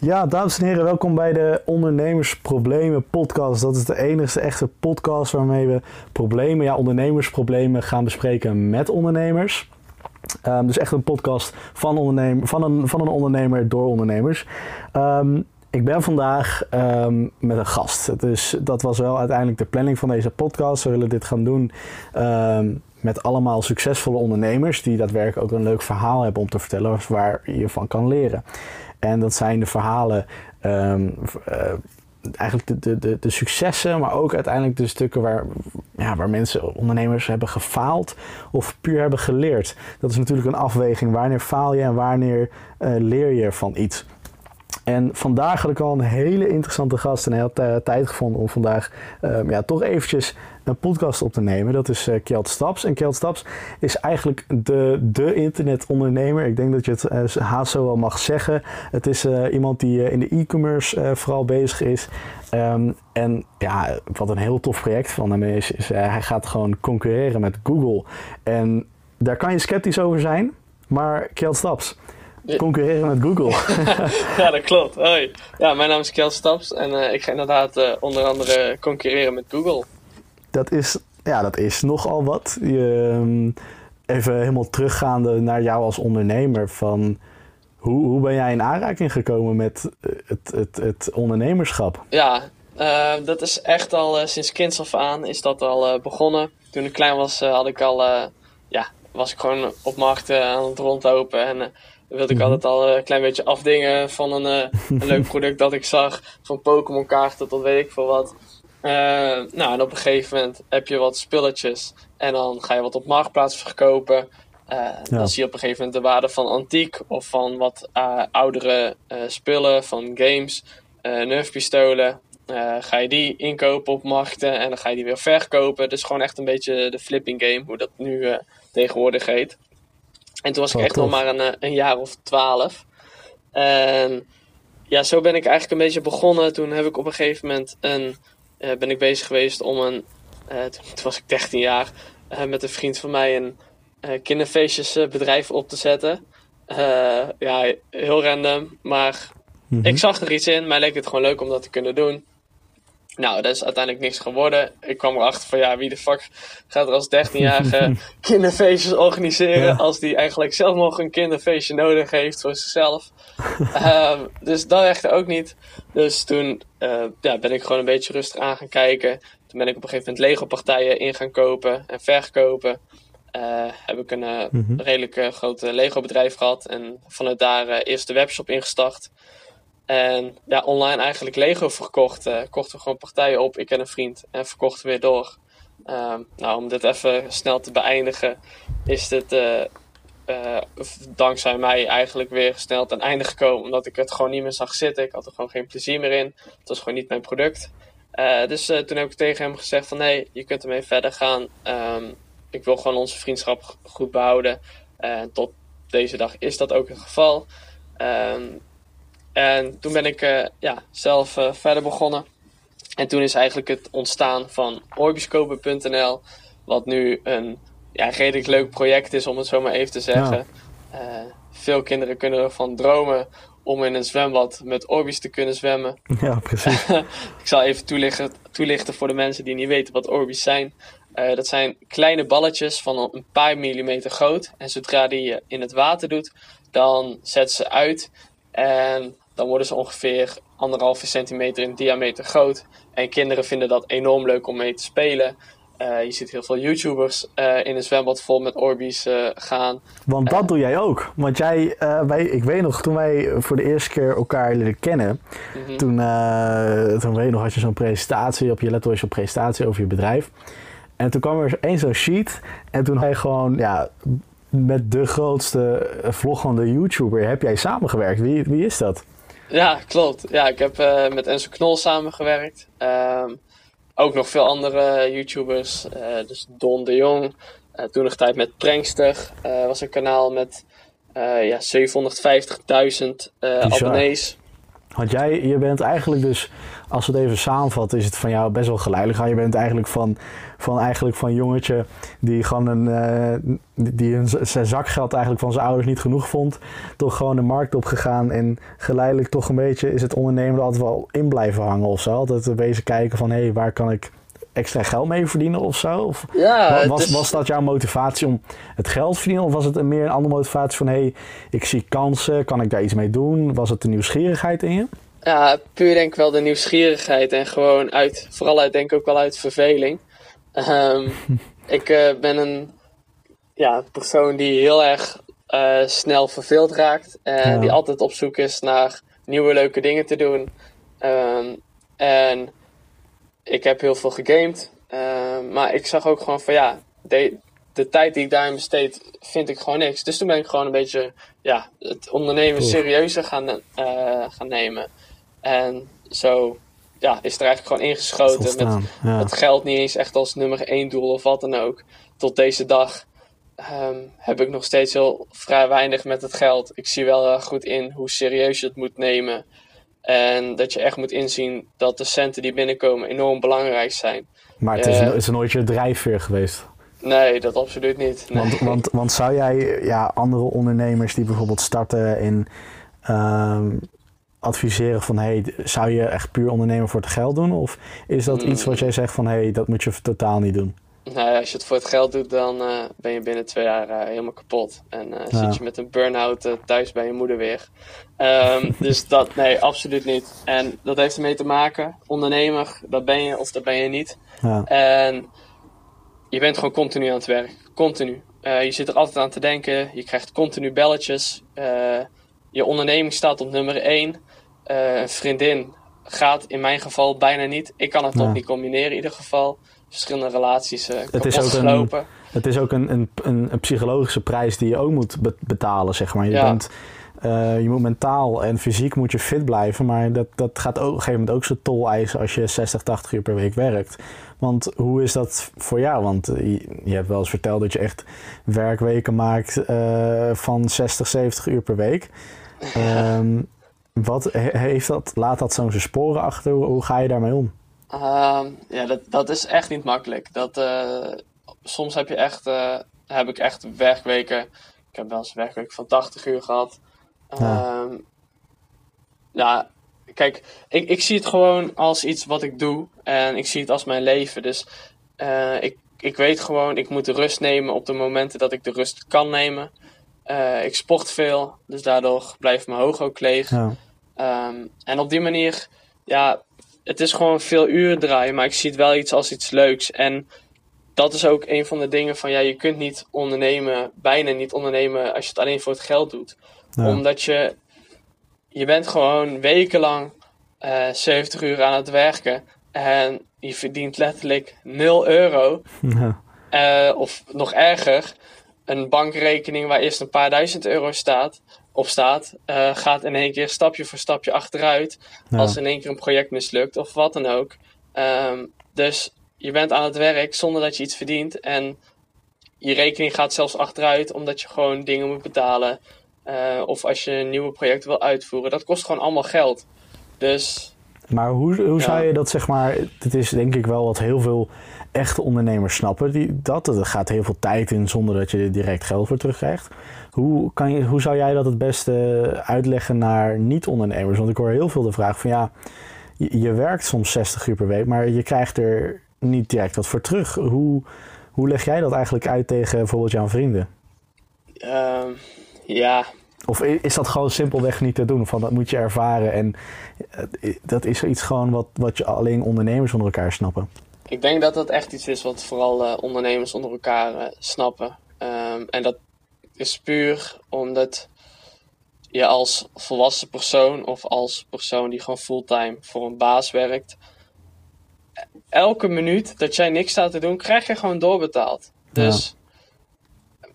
Ja, dames en heren, welkom bij de Ondernemersproblemen podcast. Dat is de enige echte podcast waarmee we problemen, ja, ondernemersproblemen gaan bespreken met ondernemers. Um, dus echt een podcast van, ondernemer, van, een, van een ondernemer door ondernemers. Um, ik ben vandaag um, met een gast. Dus dat was wel uiteindelijk de planning van deze podcast. We willen dit gaan doen met allemaal succesvolle ondernemers die daadwerkelijk ook een leuk verhaal hebben om te vertellen waar je van kan leren. En dat zijn de verhalen, um, uh, eigenlijk de, de, de, successen, maar ook uiteindelijk de stukken waar, ja, waar mensen, ondernemers hebben gefaald of puur hebben geleerd. Dat is natuurlijk een afweging. Wanneer faal je en wanneer uh, leer je van iets? En vandaag had ik al een hele interessante gast en hij had tijd gevonden om vandaag um, ja, toch eventjes een podcast op te nemen. Dat is uh, Kjeld Staps. En Kjeld Staps is eigenlijk de, de internetondernemer. Ik denk dat je het uh, haast zo wel mag zeggen. Het is iemand die in de e-commerce vooral bezig is. Um, en ja, wat een heel tof project van hem is, is hij gaat gewoon concurreren met Google. En daar kan je sceptisch over zijn, maar Kjeld Staps concurreren met Google. ja, dat klopt. Hoi. Ja, mijn naam is Kjeld Staps en uh, ik ga inderdaad uh, onder andere concurreren met Google dat is, ja, dat is nogal wat. Je, ehm, even helemaal teruggaande naar jou als ondernemer. Van hoe, hoe ben jij in aanraking gekomen met het, het, het ondernemerschap? Ja, uh, dat is echt al sinds kinds af aan is dat al begonnen. Toen ik klein was, had ik al, ja, was ik gewoon op markten aan het rondlopen. En wilde ik -hmm. altijd al een klein beetje afdingen van een, een leuk product dat ik zag. Van Pokémon kaarten tot weet ik veel wat. Uh, nou, en op een gegeven moment heb je wat spulletjes en dan ga je wat op marktplaats verkopen. Uh, ja. Dan zie je op een gegeven moment de waarde van antiek of van wat uh, oudere spullen, van games, nerfpistolen. ga je die inkopen op markten en dan ga je die weer verkopen. Dus gewoon echt een beetje de flipping game, hoe dat nu tegenwoordig heet. En toen was ik echt nog maar een, een jaar of twaalf. En ja, zo ben ik eigenlijk een beetje begonnen. Toen heb ik op een gegeven moment een uh, ben ik bezig geweest om een, uh, toen was ik 13 jaar, uh, met een vriend van mij een kinderfeestjesbedrijf op te zetten. ja, heel random, maar mm -hmm. ik zag er iets in. Mij leek het gewoon leuk om dat te kunnen doen. Nou, dat is uiteindelijk niks geworden. Ik kwam erachter van ja, wie de fuck gaat er als 13-jarige kinderfeestjes organiseren. Ja. Als die eigenlijk zelf nog een kinderfeestje nodig heeft voor zichzelf. um, dus dat echt ook niet. Dus toen uh, ja, ben ik gewoon een beetje rustig aan gaan kijken. Toen ben ik op een gegeven moment Lego partijen in gaan kopen en verkopen. Uh, heb ik een mm -hmm. redelijk groot Lego bedrijf gehad. En vanuit daar eerst de webshop ingestart. En ja, online eigenlijk Lego verkocht. Uh, kochten we gewoon partijen op, ik en een vriend. En verkochten weer door. Um, nou, om dit even snel te beëindigen, is dit uh, uh, dankzij mij eigenlijk weer snel ten einde gekomen. Omdat ik het gewoon niet meer zag zitten. Ik had er gewoon geen plezier meer in. Het was gewoon niet mijn product. dus toen heb ik tegen hem gezegd van nee, je kunt ermee verder gaan. Um, ik wil gewoon onze vriendschap goed behouden. En tot deze dag is dat ook het geval. Um, en toen ben ik uh, ja, zelf uh, verder begonnen. En toen is eigenlijk het ontstaan van Orbiscope.nl, wat nu een ja, redelijk leuk project is, om het zo maar even te zeggen. Ja. Uh, veel kinderen kunnen ervan dromen om in een zwembad met Orbis te kunnen zwemmen. Ja, precies. ik zal even toelichten, toelichten voor de mensen die niet weten wat Orbis zijn. dat zijn kleine balletjes van een paar millimeter groot. En zodra die je in het water doet, dan zet ze uit. En dan worden ze ongeveer anderhalve centimeter in diameter groot. En kinderen vinden dat enorm leuk om mee te spelen. Uh, je ziet heel veel YouTubers uh, in een zwembad vol met Orbeez uh, gaan. Want dat doe jij ook. Want jij, wij, ik weet nog, toen wij voor de eerste keer elkaar leren kennen, mm -hmm. toen, toen weet je nog, had je zo'n presentatie op je laptop, zo'n presentatie over je bedrijf. En toen kwam er één zo'n sheet en toen had je gewoon, ja, met de grootste vloggende YouTuber heb jij samengewerkt. Wie, wie is dat? Ja, klopt. Ja, ik heb uh, met Enzo Knol samengewerkt. Um, ook nog veel andere YouTubers. Uh, dus Don de Jong. Uh, toen nog tijd met Prankster. was een kanaal met ja, 750.000 abonnees. Want jij, je bent eigenlijk dus, als we het even samenvatten, is het van jou best wel geleidelijk. Je bent eigenlijk van, van, eigenlijk van jongetje die gewoon een, uh, die een, zijn zakgeld eigenlijk van zijn ouders niet genoeg vond. Toch gewoon de markt opgegaan en geleidelijk toch een beetje is het ondernemen altijd wel in blijven hangen of zo. Altijd bezig kijken van hé, hey, waar kan ik extra geld mee verdienen of zo? Of ja, was, was dat jouw motivatie om het geld te verdienen? Of was het meer een andere motivatie van... hé, hey, ik zie kansen, kan ik daar iets mee doen? Was het de nieuwsgierigheid in je? Ja, puur denk ik wel de nieuwsgierigheid. En gewoon uit, vooral uit, denk ik ook wel uit verveling. Um, ik uh, ben een ja, persoon die heel erg uh, snel verveeld raakt. En ja. die altijd op zoek is naar nieuwe leuke dingen te doen. Um, en ik heb heel veel gegamed. Uh, maar ik zag ook gewoon van ja, de, de tijd die ik daarin besteed, vind ik gewoon niks. Dus toen ben ik gewoon een beetje ja, het ondernemen serieuzer gaan, uh, gaan nemen. En zo ja, is er eigenlijk gewoon ingeschoten met ja. het geld niet eens echt als nummer één doel of wat dan ook. Tot deze dag um, heb ik nog steeds heel vrij weinig met het geld. Ik zie wel uh, goed in hoe serieus je het moet nemen. En dat je echt moet inzien dat de centen die binnenkomen enorm belangrijk zijn. Maar het is, uh, is er nooit je drijfveer geweest? Nee, dat absoluut niet. Nee. Want, want, want zou jij ja, andere ondernemers die bijvoorbeeld starten in um, adviseren van hey, zou je echt puur ondernemen voor het geld doen? Of is dat mm. iets wat jij zegt van hey, dat moet je totaal niet doen? Nou ja, als je het voor het geld doet, dan uh, ben je binnen twee jaar uh, helemaal kapot. En uh, ja. zit je met een burn-out thuis bij je moeder weer. Um, dus dat, nee, absoluut niet. En dat heeft ermee te maken. Ondernemer, dat ben je of dat ben je niet. Ja. En je bent gewoon continu aan het werk. Continu. je zit er altijd aan te denken. Je krijgt continu belletjes. je onderneming staat op nummer één. Een vriendin gaat in mijn geval bijna niet. Ik kan het ja. toch niet combineren in ieder geval verschillende relaties uh, het is ook gelopen. Een, het is ook een, een, een, psychologische prijs die je ook moet betalen, zeg maar. Je, ja. bent, uh, je moet mentaal en fysiek moet je fit blijven, maar dat, dat gaat ook, op een gegeven moment ook zijn tol eisen als je 60, 80 uur per week werkt. Want hoe is dat voor jou? Want je, je hebt wel eens verteld dat je echt werkweken maakt uh, van 60, 70 uur per week. Ja. Um, wat heeft dat, laat dat zo'n sporen achter? Hoe, hoe ga je daarmee om? Uh, ja, dat, dat is echt niet makkelijk. Dat, uh, soms heb je echt, uh, heb ik echt werkweken. Ik heb wel eens een werkweek van 80 uur gehad. Ja. Uh, ja, kijk, ik, ik zie het gewoon als iets wat ik doe. En ik zie het als mijn leven. Dus uh, ik, ik weet gewoon, ik moet de rust nemen op de momenten dat ik de rust kan nemen. Ik sport veel, dus daardoor blijft mijn hoog ook leeg. Ja. Um, en op die manier, ja, het is gewoon veel uren draaien, maar ik zie het wel iets als iets leuks. En dat is ook een van de dingen van, ja, je kunt niet ondernemen, bijna niet ondernemen als je het alleen voor het geld doet. Ja. Omdat je, je bent gewoon wekenlang uh, 70 uur aan het werken en je verdient letterlijk 0 euro. Ja. Uh, of nog erger, een bankrekening waar eerst een paar duizend euro staat, op staat, uh, gaat in één keer stapje voor stapje achteruit. Ja. Als in één keer een project mislukt of wat dan ook. Um, dus je bent aan het werk zonder dat je iets verdient. En je rekening gaat zelfs achteruit omdat je gewoon dingen moet betalen. Uh, of als je een nieuwe project wil uitvoeren. Dat kost gewoon allemaal geld. Dus. Maar hoe, hoe zou je dat zeg maar. Het is denk ik wel wat heel veel echte ondernemers snappen. Die, dat er gaat heel veel tijd in zonder dat je er direct geld voor terugkrijgt. Hoe, kan je, hoe zou jij dat het beste uitleggen naar niet-ondernemers? Want ik hoor heel veel de vraag van ja, je, je, werkt soms 60 uur per week, maar je krijgt er niet direct wat voor terug. Hoe, hoe leg jij dat eigenlijk uit tegen bijvoorbeeld jouw vrienden? Uh, ja. Of is dat gewoon simpelweg niet te doen? Van dat moet je ervaren en dat is iets gewoon wat, wat je alleen ondernemers onder elkaar snappen. Ik denk dat dat echt iets is wat vooral uh, ondernemers onder elkaar uh, snappen. Um, en dat is puur omdat je als volwassen persoon of als persoon die gewoon fulltime voor een baas werkt, elke minuut dat jij niks staat te doen, krijg je gewoon doorbetaald. Dus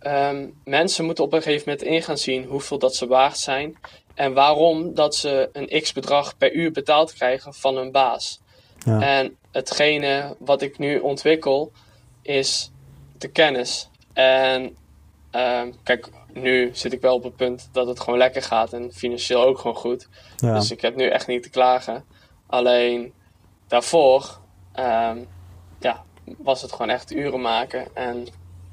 um, mensen moeten op een gegeven moment in gaan zien hoeveel dat ze waard zijn en waarom dat ze een x bedrag per uur betaald krijgen van hun baas. Ja. En hetgene wat ik nu ontwikkel is de kennis. En ehm, kijk, nu zit ik wel op het punt dat het gewoon lekker gaat en financieel ook gewoon goed. Ja. Dus ik heb nu echt niet te klagen. Alleen daarvoor ehm, ja, was het gewoon echt uren maken en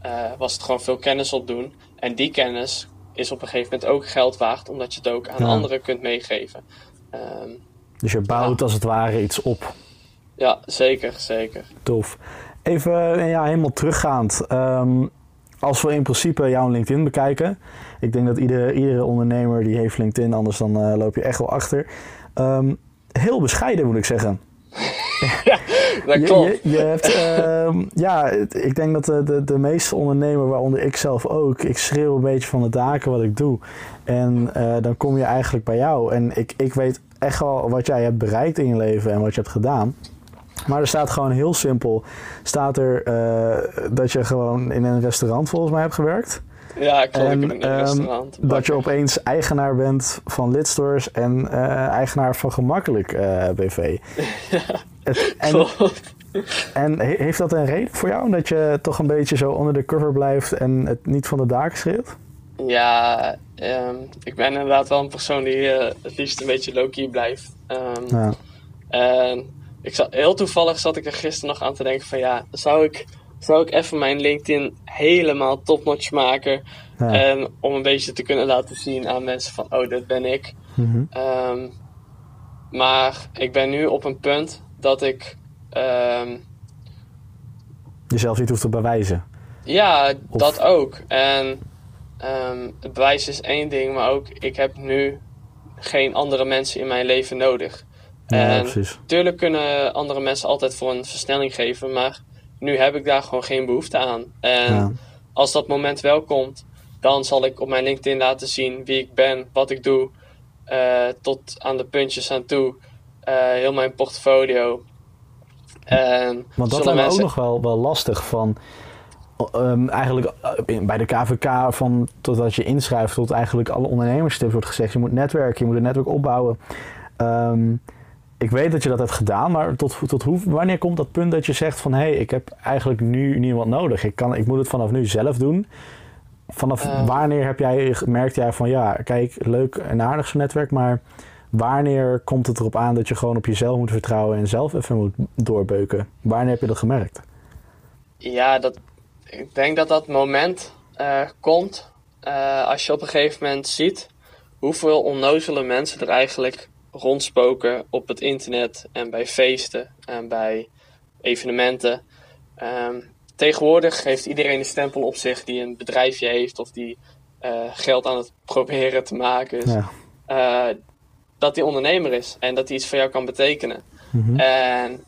eh, was het gewoon veel kennis opdoen. En die kennis is op een gegeven moment ook geld waard, omdat je het ook aan Ja. anderen kunt meegeven. Ehm, Dus je bouwt Ja. als het ware iets op. ja, zeker, zeker. Tof. Even ja, helemaal teruggaand. Als we in principe jouw LinkedIn bekijken. Ik denk dat iedere, iedere ondernemer die heeft LinkedIn, anders dan eh, loop je echt wel achter. Ehm, heel bescheiden moet ik zeggen. Dat Je, klopt. je, je hebt, ehm, ja, ik denk dat de, de, de meeste ondernemers, waaronder ik zelf ook, ik schreeuw een beetje van de daken wat ik doe. En eh, dan kom je eigenlijk bij jou. En ik, ik weet echt wel wat jij hebt bereikt in je leven en wat je hebt gedaan. Maar er staat gewoon heel simpel, staat er eh, dat je gewoon in een restaurant volgens mij hebt gewerkt. Ja. En, ik ben in een ehm, restaurant. Dat je opeens eigenaar bent van Lidstores en eh, eigenaar van Gemakkelijk eh, BV. Het- en, en he- heeft dat een reden voor jou? Dat je toch een beetje zo onder de cover blijft en het niet van de daken schreeuwt? Ja, ehm, ik ben inderdaad wel een persoon die het liefst een beetje low-key blijft. Ehm, Ja. En ik zat, heel toevallig zat ik er gisteren nog aan te denken van ja, zou ik, zou ik even mijn LinkedIn helemaal topnotch maken. Ja. En om een beetje te kunnen laten zien aan mensen van oh, dit ben ik. Mhm. Ehm, maar ik ben nu op een punt dat ik ehm, Jezelf niet hoeft te bewijzen. Ja, Of- dat ook. En ehm, het bewijs is één ding, maar ook ik heb nu geen andere mensen in mijn leven nodig. Ja, en precies. tuurlijk kunnen andere mensen altijd voor een versnelling geven, maar nu heb ik daar gewoon geen behoefte aan. En Ja. als dat moment wel komt, dan zal ik op mijn LinkedIn laten zien wie ik ben, wat ik doe, eh, tot aan de puntjes aan toe, eh, heel mijn portfolio. En Want dat lijkt mensen... ook nog wel, wel lastig van... ehm, eigenlijk eh, bij de KVK van totdat je inschrijft tot eigenlijk alle ondernemerstips wordt gezegd. Je moet netwerken, je moet een netwerk opbouwen. Ehm, ik weet dat je dat hebt gedaan, maar tot, tot hoe, wanneer komt dat punt dat je zegt van... hé, hey, ik heb eigenlijk nu niemand nodig. Ik, kan, ik moet het vanaf nu zelf doen. Vanaf Ehm. wanneer heb jij, merkt jij van ja, kijk, leuk en aardig zo'n netwerk, maar... Wanneer komt het erop aan dat je gewoon op jezelf moet vertrouwen en zelf even moet doorbeuken? Wanneer heb je dat gemerkt? Ja, dat, ik denk dat dat moment eh, komt eh, als je op een gegeven moment ziet hoeveel onnozele mensen er eigenlijk rondspoken op het internet en bij feesten en bij evenementen. Ehm, tegenwoordig heeft iedereen een stempel op zich die een bedrijfje heeft of die eh, geld aan het proberen te maken is. Ja. Eh, dat die ondernemer is en dat hij iets voor jou kan betekenen. Mhm. En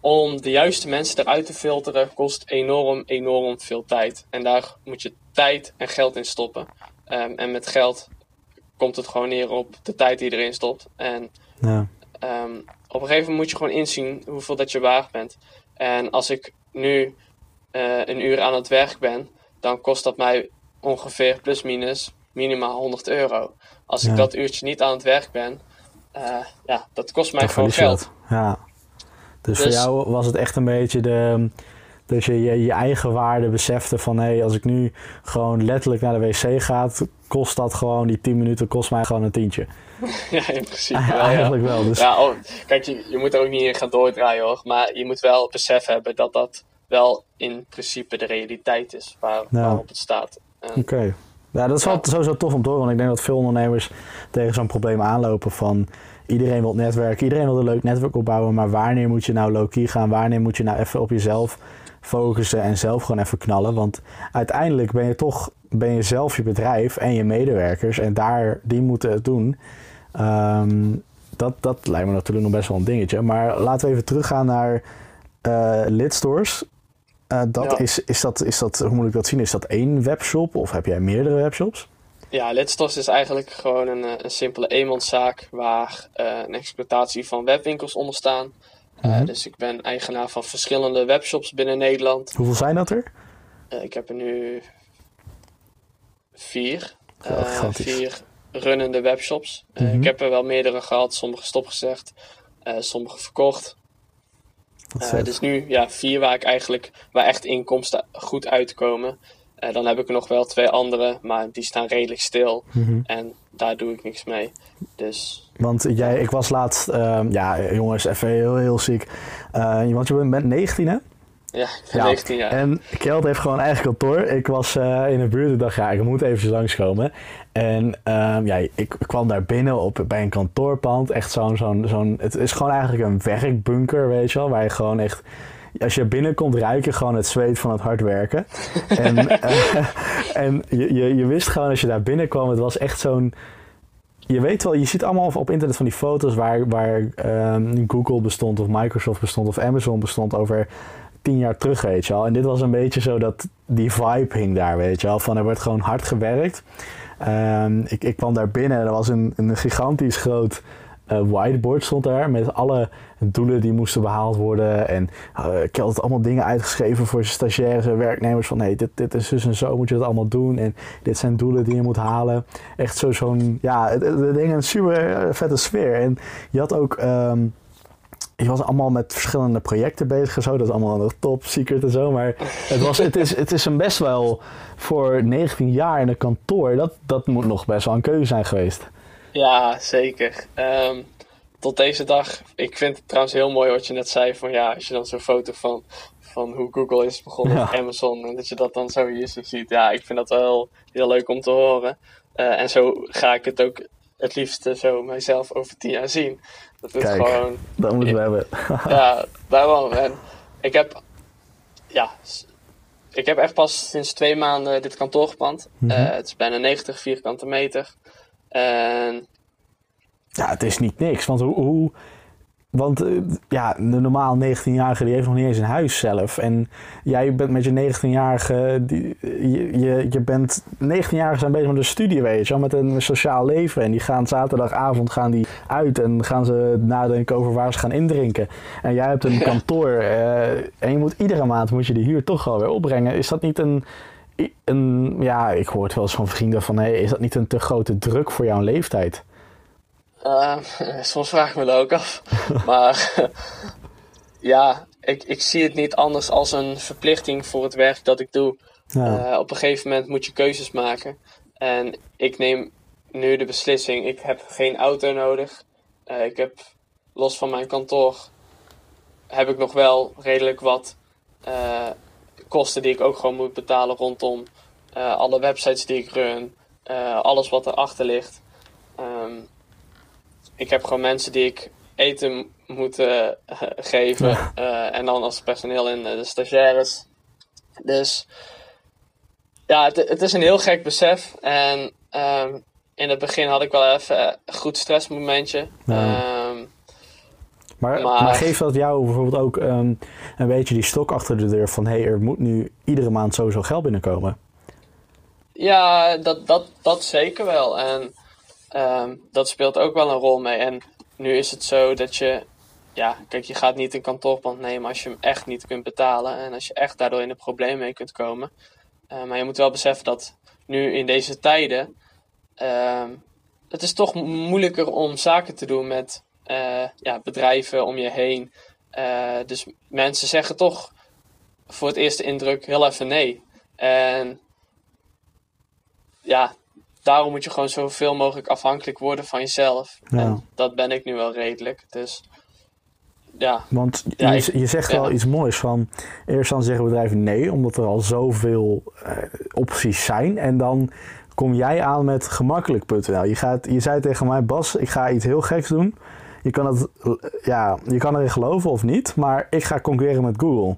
om de juiste mensen eruit te filteren kost enorm, enorm veel tijd. En daar moet je tijd en geld in stoppen. Ehm, en met geld komt het gewoon neer op de tijd die erin stopt. En Ja. ehm, op een gegeven moment moet je gewoon inzien hoeveel dat je waard bent. En als ik nu eh, een uur aan het werk ben, dan kost dat mij ongeveer plus minus minimaal 100 euro. Als Ja. ik dat uurtje niet aan het werk ben, eh, ja, dat kost mij Dan gewoon geld. dat. Ja. Dus, voor Dus- jou was het echt een beetje de, dat je, je je eigen waarde besefte van hé, hey, als ik nu gewoon letterlijk naar de wc ga, kost dat gewoon die 10 minuten kost mij gewoon een tientje. Ja, in principe wel, ja. Eigenlijk wel. Dus, Ja, oh, kijk, je, je moet er ook niet in gaan doordraaien hoor. Maar je moet wel besef hebben dat dat wel in principe de realiteit is waar, waarop het staat. Oké. Ja, dat is wel sowieso tof om te horen. Want ik denk dat veel ondernemers tegen zo'n probleem aanlopen van... Iedereen wil netwerken, iedereen wil een leuk netwerk opbouwen. Maar wanneer moet je nou low-key gaan? Wanneer moet je nou even op jezelf focussen en zelf gewoon even knallen? Want uiteindelijk ben je toch ben je zelf je bedrijf en je medewerkers. En daar, die moeten het doen. Ehm, dat, dat lijkt me natuurlijk nog best wel een dingetje. Maar laten we even teruggaan naar eh lidstores. Eh, dat Ja. is, is, dat, is dat, hoe moet ik dat zien? Is dat één webshop of heb jij meerdere webshops? ja, Lidstores is eigenlijk gewoon een, eh, een simpele eenmanszaak waar een exploitatie van webwinkels onder staan. Mhm. dus ik ben eigenaar van verschillende webshops binnen Nederland. Hoeveel zijn dat er? Ik heb er nu vier. Eh, vier runnende webshops. Eh, Mhm. Ik heb er wel meerdere gehad, sommige stopgezegd, eh sommige verkocht. Dus nu ja, vier waar ik eigenlijk waar echt inkomsten goed uitkomen. dan heb ik er nog wel twee andere, maar die staan redelijk stil. Mhm. En daar doe ik niks mee. Dus Want jij, ik was laatst, ehm, ja jongens, even heel, heel ziek. Want je bent 19 hè? Ja, ik ben 19 jaar. En Kjeld heeft gewoon eigen kantoor. Ik was eh, in de buurt en dacht, ja, ik moet eventjes langskomen. En ehm, ja, ik kwam daar binnen op, bij een kantoorpand. Echt zo'n, zo'n, zo'n, het is gewoon eigenlijk een werkbunker, weet je wel. Waar je gewoon echt, als je binnenkomt, ruik je gewoon het zweet van het hard werken. en eh, en je, je, je wist gewoon als je daar binnenkwam, het was echt zo'n... Je weet wel, je ziet allemaal op internet van die foto's waar, waar ehm, Google bestond of Microsoft bestond of Amazon bestond over tien jaar terug, weet je wel. En dit was een beetje zo dat die vibe hing daar, weet je wel. Van er wordt gewoon hard gewerkt. Ehm, ik, ik kwam daar binnen en er was een, een gigantisch groot eh, whiteboard stond daar met alle doelen die moesten behaald worden. En uh, ik had allemaal dingen uitgeschreven voor stagiaires en werknemers. Van nee, dit, dit is dus en zo moet je dat allemaal doen. En dit zijn doelen die je moet halen. Echt zo, zo'n, ja, het, het ding een super eh, vette sfeer. En je had ook... ehm, je was allemaal met verschillende projecten bezig en zo. Dat is allemaal nog top secret en zo. Maar het, was, het, is, het is een best wel voor 19 jaar in een kantoor. Dat, dat moet nog best wel een keuze zijn geweest. Ja, zeker. Ehm, tot deze dag. Ik vind het trouwens heel mooi wat je net zei. Van ja, als je dan zo'n foto van, van hoe Google is begonnen Ja. Amazon. En dat je dat dan zo hier zo ziet. Ja, ik vind dat wel heel leuk om te horen. Eh, en zo ga ik het ook het liefste zo mijzelf over tien jaar zien. Dat Kijk. gewoon Dat moeten we hebben. ja, daarom. En ik heb, ja, ik heb echt pas sinds twee maanden dit kantoor. Eh, het is bijna 90 vierkante meter. En Ja, het is niet niks. Want hoe... hoe want eh, ja, de normaal 19-jarige die heeft nog niet eens een huis zelf. En jij bent met je 19-jarige... die- Je, je, je bent... 19-jarigen zijn bezig met een studie, weet je wel. Met een sociaal leven. En die gaan zaterdagavond gaan die uit. En gaan ze nadenken over waar ze gaan indrinken. En jij hebt een Ja. kantoor. eh, en je moet iedere maand moet je die huur toch alweer opbrengen. Is dat niet een... een ja, ik hoor het wel eens van vrienden van... Hey, is dat niet een te grote druk voor jouw leeftijd? Eh, soms vraag ik me dat ook af. maar ja, ik, ik zie het niet anders als een verplichting voor het werk dat ik doe. Ja. Eh, op een gegeven moment moet je keuzes maken. En ik neem nu de beslissing. Ik heb geen auto nodig. Eh, ik heb los van mijn kantoor heb ik nog wel redelijk wat kosten die ik ook gewoon moet betalen rondom alle websites die ik run, alles wat erachter ligt. Ehm, ik heb gewoon mensen die ik eten moet eh, geven Ja. eh, en dan als personeel in de stagiaires. Dus ja, het, het is een heel gek besef. En ehm, in het begin had ik wel even een goed stressmomentje. Ja. Ehm, Maar, maar... Maar- geeft dat jou bijvoorbeeld ook ehm, een beetje die stok achter de deur van hé, hey, er moet nu iedere maand sowieso geld binnenkomen? Ja, dat, dat, dat zeker wel. En ehm, dat speelt ook wel een rol mee. En nu is het zo dat je, ja, kijk, je gaat niet een kantoorpand nemen als je hem echt niet kunt betalen. En als je echt daardoor in de problemen mee kunt komen. Eh, maar je moet wel beseffen dat nu in deze tijden, ehm, het is toch moeilijker om zaken te doen met eh, ja, bedrijven om je heen. Eh, dus mensen zeggen toch voor het eerste indruk heel even nee. En ja, daarom moet je gewoon zoveel mogelijk afhankelijk worden van jezelf. Ja. En dat ben ik nu wel redelijk. Dus ja, Want Ja, je, je zegt ja. wel iets moois van eerst dan zeggen bedrijven nee, omdat er al zoveel eh, opties zijn. En dan kom jij aan met gemakkelijk.nl. Je, gaat, je zei tegen mij, Bas, ik ga iets heel geks doen. Je kan, het, ja, je kan erin geloven of niet, maar ik ga concurreren met Google.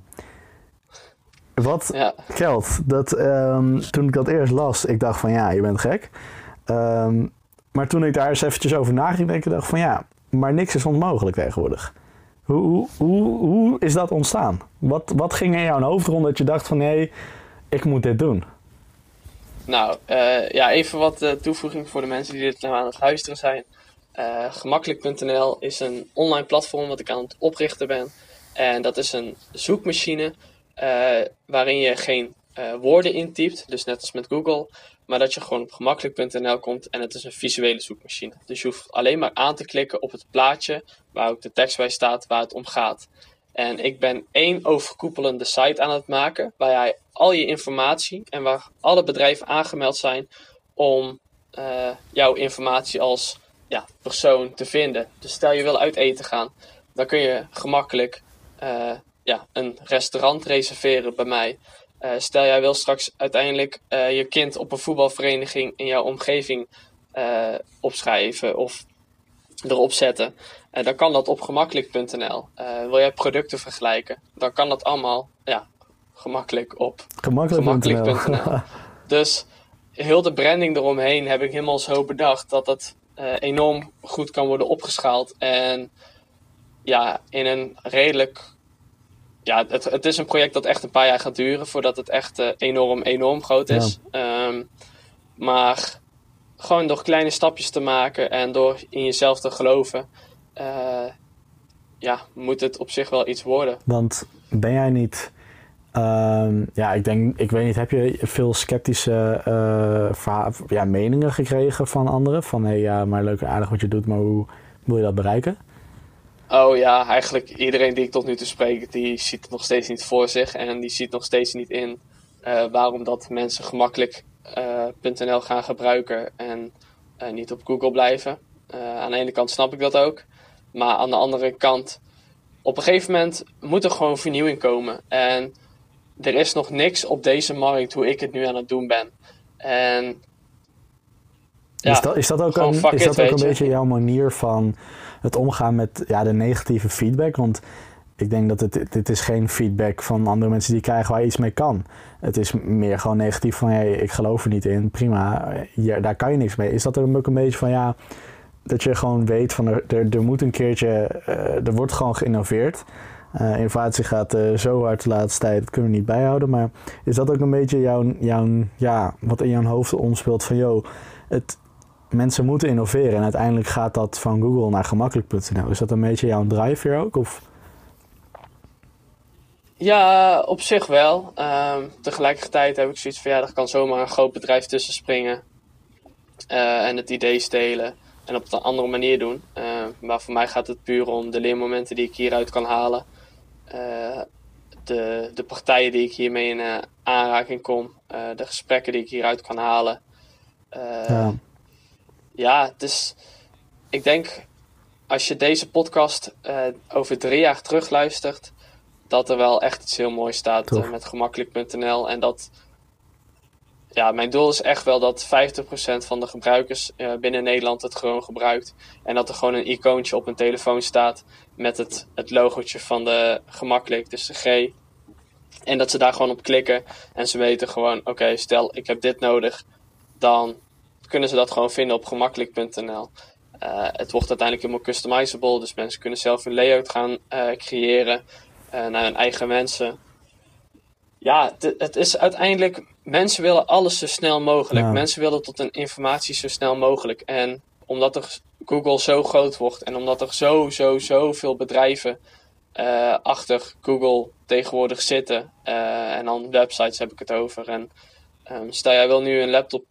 Wat ja, Geld, dat, ehm, toen ik dat eerst las, ik dacht van ja, je bent gek. Ehm, maar toen ik daar eens eventjes over na ging denken, dacht ik van ja, maar niks is onmogelijk tegenwoordig. Hoe, hoe, hoe, hoe is dat ontstaan? Wat, wat ging in jouw hoofd rond dat je dacht van nee, ik moet dit doen? nou eh, ja, even wat eh, toevoeging voor de mensen die dit nou aan het luisteren zijn. Eh, Gemakkelijk.nl is een online platform wat ik aan het oprichten ben. En dat is een zoekmachine waarin je geen eh, woorden intypt, dus net als met Google, maar dat je gewoon op gemakkelijk.nl komt en het is een visuele zoekmachine. Dus je hoeft alleen maar aan te klikken op het plaatje waar ook de tekst bij staat waar het om gaat. En ik ben één overkoepelende site aan het maken, waar jij al je informatie en waar alle bedrijven aangemeld zijn om uh, jouw informatie als ja, persoon te vinden. Dus stel je wil uit eten gaan, dan kun je gemakkelijk ja, een restaurant reserveren bij mij. Uh, stel jij wil straks uiteindelijk je kind op een voetbalvereniging in jouw omgeving opschrijven of erop zetten. En dan kan dat op gemakkelijk.nl. wil jij producten vergelijken, dan kan dat allemaal ja, gemakkelijk op gemakkelijk.nl. Gemakkelijk dus heel de branding eromheen heb ik helemaal zo bedacht dat het uh, enorm goed kan worden opgeschaald. En ja, in een redelijk. Ja, het, het is een project dat echt een paar jaar gaat duren voordat het echt uh, enorm, enorm groot is. Ja. Um, maar gewoon door kleine stapjes te maken en door in jezelf te geloven, uh, ja, moet het op zich wel iets worden. Want ben jij niet Um, ja, ik denk, ik weet niet, heb je veel sceptische uh, ja, meningen gekregen van anderen? Van hé, hey, ja, maar leuk en aardig wat je doet, maar hoe wil je dat bereiken? Oh ja, eigenlijk iedereen die ik tot nu toe spreek, die ziet het nog steeds niet voor zich. En die ziet nog steeds niet in uh, waarom dat mensen gemakkelijk.nl uh, gaan gebruiken en niet op Google blijven. aan de ene kant snap ik dat ook. Maar aan de andere kant, op een gegeven moment moet er gewoon vernieuwing komen. En er is nog niks op deze markt hoe ik het nu aan het doen ben. En ja, is dat, is dat ook een, is dat ook een beetje jouw manier van het omgaan met ja, de negatieve feedback? Want ik denk dat het, dit is geen feedback van andere mensen die krijgen waar je iets mee kan. Het is meer gewoon negatief van hey, ik geloof er niet in, prima, ja, daar kan je niks mee. Is dat er ook een beetje van ja, dat je gewoon weet van er, er, moet een keertje, uh, er wordt gewoon geïnnoveerd. Uh, innovatie gaat uh, zo hard de laatste tijd, dat kunnen we niet bijhouden. Maar is dat ook een beetje jouw, jouw, ja, wat in jouw hoofd omspeelt van, joh, het, mensen moeten innoveren en uiteindelijk gaat dat van Google naar gemakkelijk.nl. Is dat een beetje jouw drive hier ook? Of? Ja, op zich wel. Uh, tegelijkertijd heb ik zoiets van, ja, er kan zomaar een groot bedrijf tussen springen uh, en het idee stelen en op een andere manier doen. maar voor mij gaat het puur om de leermomenten die ik hieruit kan halen. Eh, de, de partijen die ik hiermee in uh, aanraking kom, de gesprekken die ik hieruit kan halen. ja. Ja, het is. Ik denk als je deze podcast over drie jaar terugluistert, dat er wel echt iets heel moois staat met gemakkelijk.nl. En dat ja, mijn doel is echt wel dat 50% van de gebruikers uh, binnen Nederland het gewoon gebruikt. En dat er gewoon een icoontje op een telefoon staat met het, het logootje van de gemakkelijk, dus de G. En dat ze daar gewoon op klikken en ze weten gewoon, oké, stel ik heb dit nodig, dan kunnen ze dat gewoon vinden op gemakkelijk.nl. Uh, het wordt uiteindelijk helemaal customizable, dus mensen kunnen zelf een layout gaan uh, creëren naar hun eigen wensen. Ja, het is uiteindelijk mensen willen alles zo snel mogelijk. Mensen willen tot een informatie zo snel mogelijk. En omdat er Google zo groot wordt en omdat er zo, zo, zoveel bedrijven uh, achter Google tegenwoordig zitten, en dan websites heb ik het over. En um, stel jij wil nu een laptop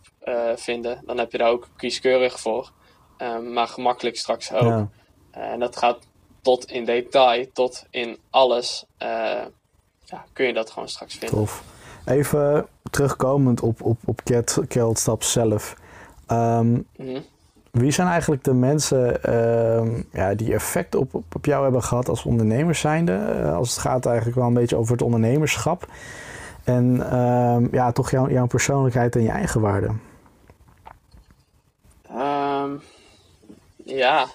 vinden, dan heb je daar ook kieskeurig voor, um, maar gemakkelijk straks ook. Ja. en dat gaat tot in detail, tot in alles. ja, kun je dat gewoon straks vinden. Tof. Even terugkomend op, op, op Keldstap zelf. Um, mm. Wie zijn eigenlijk de mensen um, ja, die effect op, op, jou hebben gehad als ondernemers zijnde? Als het gaat eigenlijk wel een beetje over het ondernemerschap. En um, ja, toch jouw, jouw persoonlijkheid en je eigen waarde. Ja,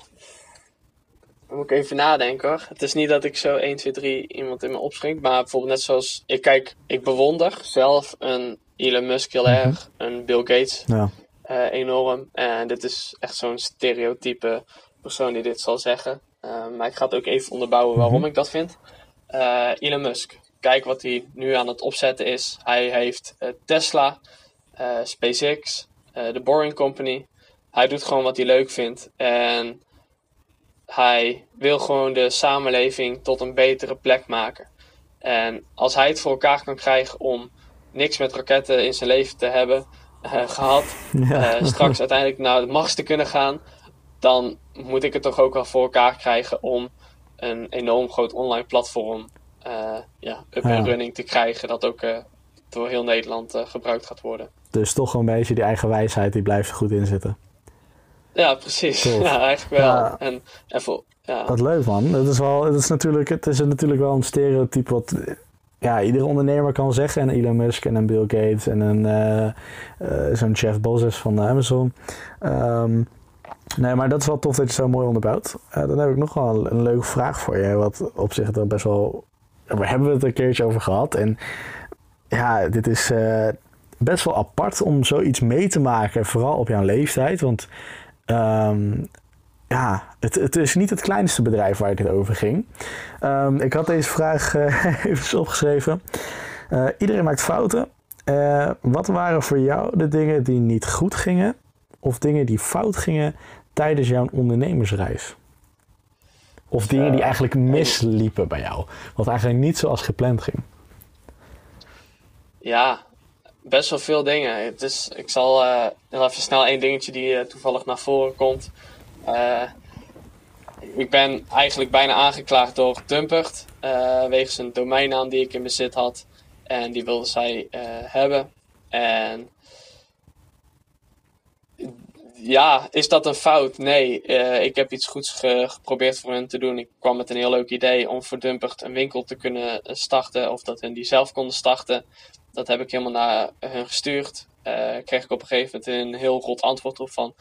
dan moet ik even nadenken hoor. Het is niet dat ik zo 1, 2, 3 iemand in me opspringt. Maar bijvoorbeeld net zoals ik kijk, ik bewonder zelf een Elon Musk heel mhm. erg. Een Bill Gates ja. uh, enorm. En dit is echt zo'n stereotype persoon die dit zal zeggen. Uh, maar ik ga het ook even onderbouwen waarom mhm. ik dat vind. Uh, Elon Musk. Kijk wat hij nu aan het opzetten is. Hij heeft Tesla, SpaceX, de Boring Company. Hij doet gewoon wat hij leuk vindt. En hij wil gewoon de samenleving tot een betere plek maken. En als hij het voor elkaar kan krijgen om niks met raketten in zijn leven te hebben uh, gehad, uh, straks uiteindelijk naar de Mars te kunnen gaan, dan moet ik het toch ook wel voor elkaar krijgen om een enorm groot online platform ja, up en running te krijgen. Dat ook door heel Nederland gebruikt gaat worden. Dus toch een beetje die eigen wijsheid, die blijft er goed in zitten. Ja, precies. Ja, eigenlijk wel. En, en voor, ja. Wat leuk man. Het is, wel, het, is natuurlijk, het is natuurlijk wel een stereotype wat ja, iedere ondernemer kan zeggen. En Elon Musk en een Bill Gates en een, uh, uh, zo'n Jeff Bezos van Amazon. Um, nee, maar dat is wel tof dat je zo mooi onderbouwt. Uh, dan heb ik nog wel een, een, leuke vraag voor je. Wat op zich er best wel... Daar hebben we het een keertje over gehad. En ja, dit is best wel apart om zoiets mee te maken. Vooral op jouw leeftijd. Want um, ja, het, het, is niet het kleinste bedrijf waar het over ging. Um, ik had deze vraag uh, even opgeschreven. Uh, iedereen maakt fouten. Uh, wat waren voor jou de dingen die niet goed gingen, of dingen die fout gingen tijdens jouw ondernemersreis? Of dingen die eigenlijk misliepen bij jou, wat eigenlijk niet zoals gepland ging? Ja, best wel veel dingen. Het is, ik zal heel even snel één dingetje die toevallig naar voren komt. Uh, ik ben eigenlijk bijna aangeklaagd door Dumpert. Uh, wegens een domeinnaam die ik in bezit had. En die wilden zij uh, hebben. En ja, is dat een fout? Nee, ik heb iets goeds geprobeerd voor hen te doen. Ik kwam met een heel leuk idee om voor Dumpert een winkel te kunnen starten. Of dat hen die zelf konden starten. Dat heb ik helemaal naar hun gestuurd. kreeg ik op een gegeven moment een heel rot antwoord op van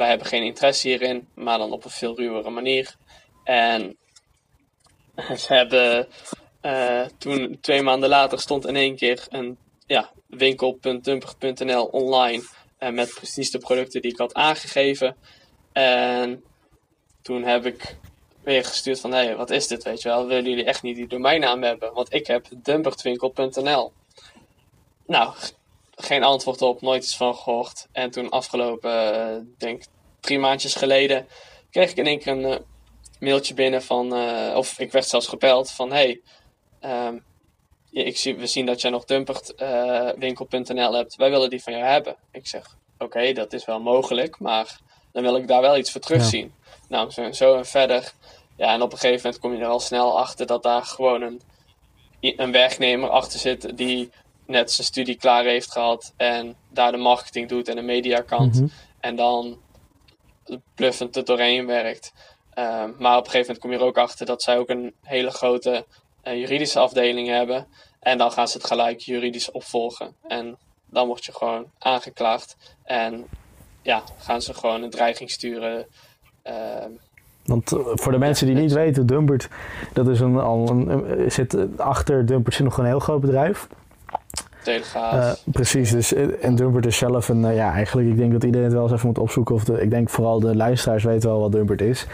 wij hebben geen interesse hierin, maar dan op een veel ruwere manier. En ze hebben uh, toen, twee maanden later, stond in één keer een ja, online. Uh, met precies de producten die ik had aangegeven. En toen heb ik weer gestuurd van, hé, hey, wat is dit, weet je wel? Willen jullie echt niet die domeinnaam hebben? Want ik heb dumpertwinkel.nl. Nou, geen antwoord op, nooit iets van gehoord. En toen afgelopen, uh, denk drie maandjes geleden, kreeg ik in één keer een uh, mailtje binnen van, uh, of ik werd zelfs gebeld van, hey, um, ik zie, we zien dat jij nog dumpertwinkel.nl hebt, wij willen die van jou hebben. Ik zeg, oké, okay, dat is wel mogelijk, maar dan wil ik daar wel iets voor terugzien. Ja. Nou, zo en verder. Ja, en op een gegeven moment kom je er al snel achter dat daar gewoon een, een werknemer achter zit die net zijn studie klaar heeft gehad en daar de marketing doet en de mediakant. Mm -hmm. En dan bluffend er doorheen werkt. Uh, maar op een gegeven moment kom je er ook achter dat zij ook een hele grote uh, juridische afdeling hebben. En dan gaan ze het gelijk juridisch opvolgen. En dan word je gewoon aangeklaagd. En ja, gaan ze gewoon een dreiging sturen. Uh, want voor de mensen die niet weten, Dumpert, dat is een, al een, zit achter Dumpert zit nog een heel groot bedrijf. Telegraaf. Uh, precies, dus en Dumpert is zelf een, uh, ja, eigenlijk, ik denk dat iedereen het wel eens even moet opzoeken. Of de, ik denk vooral de luisteraars weten wel wat Dumpert is.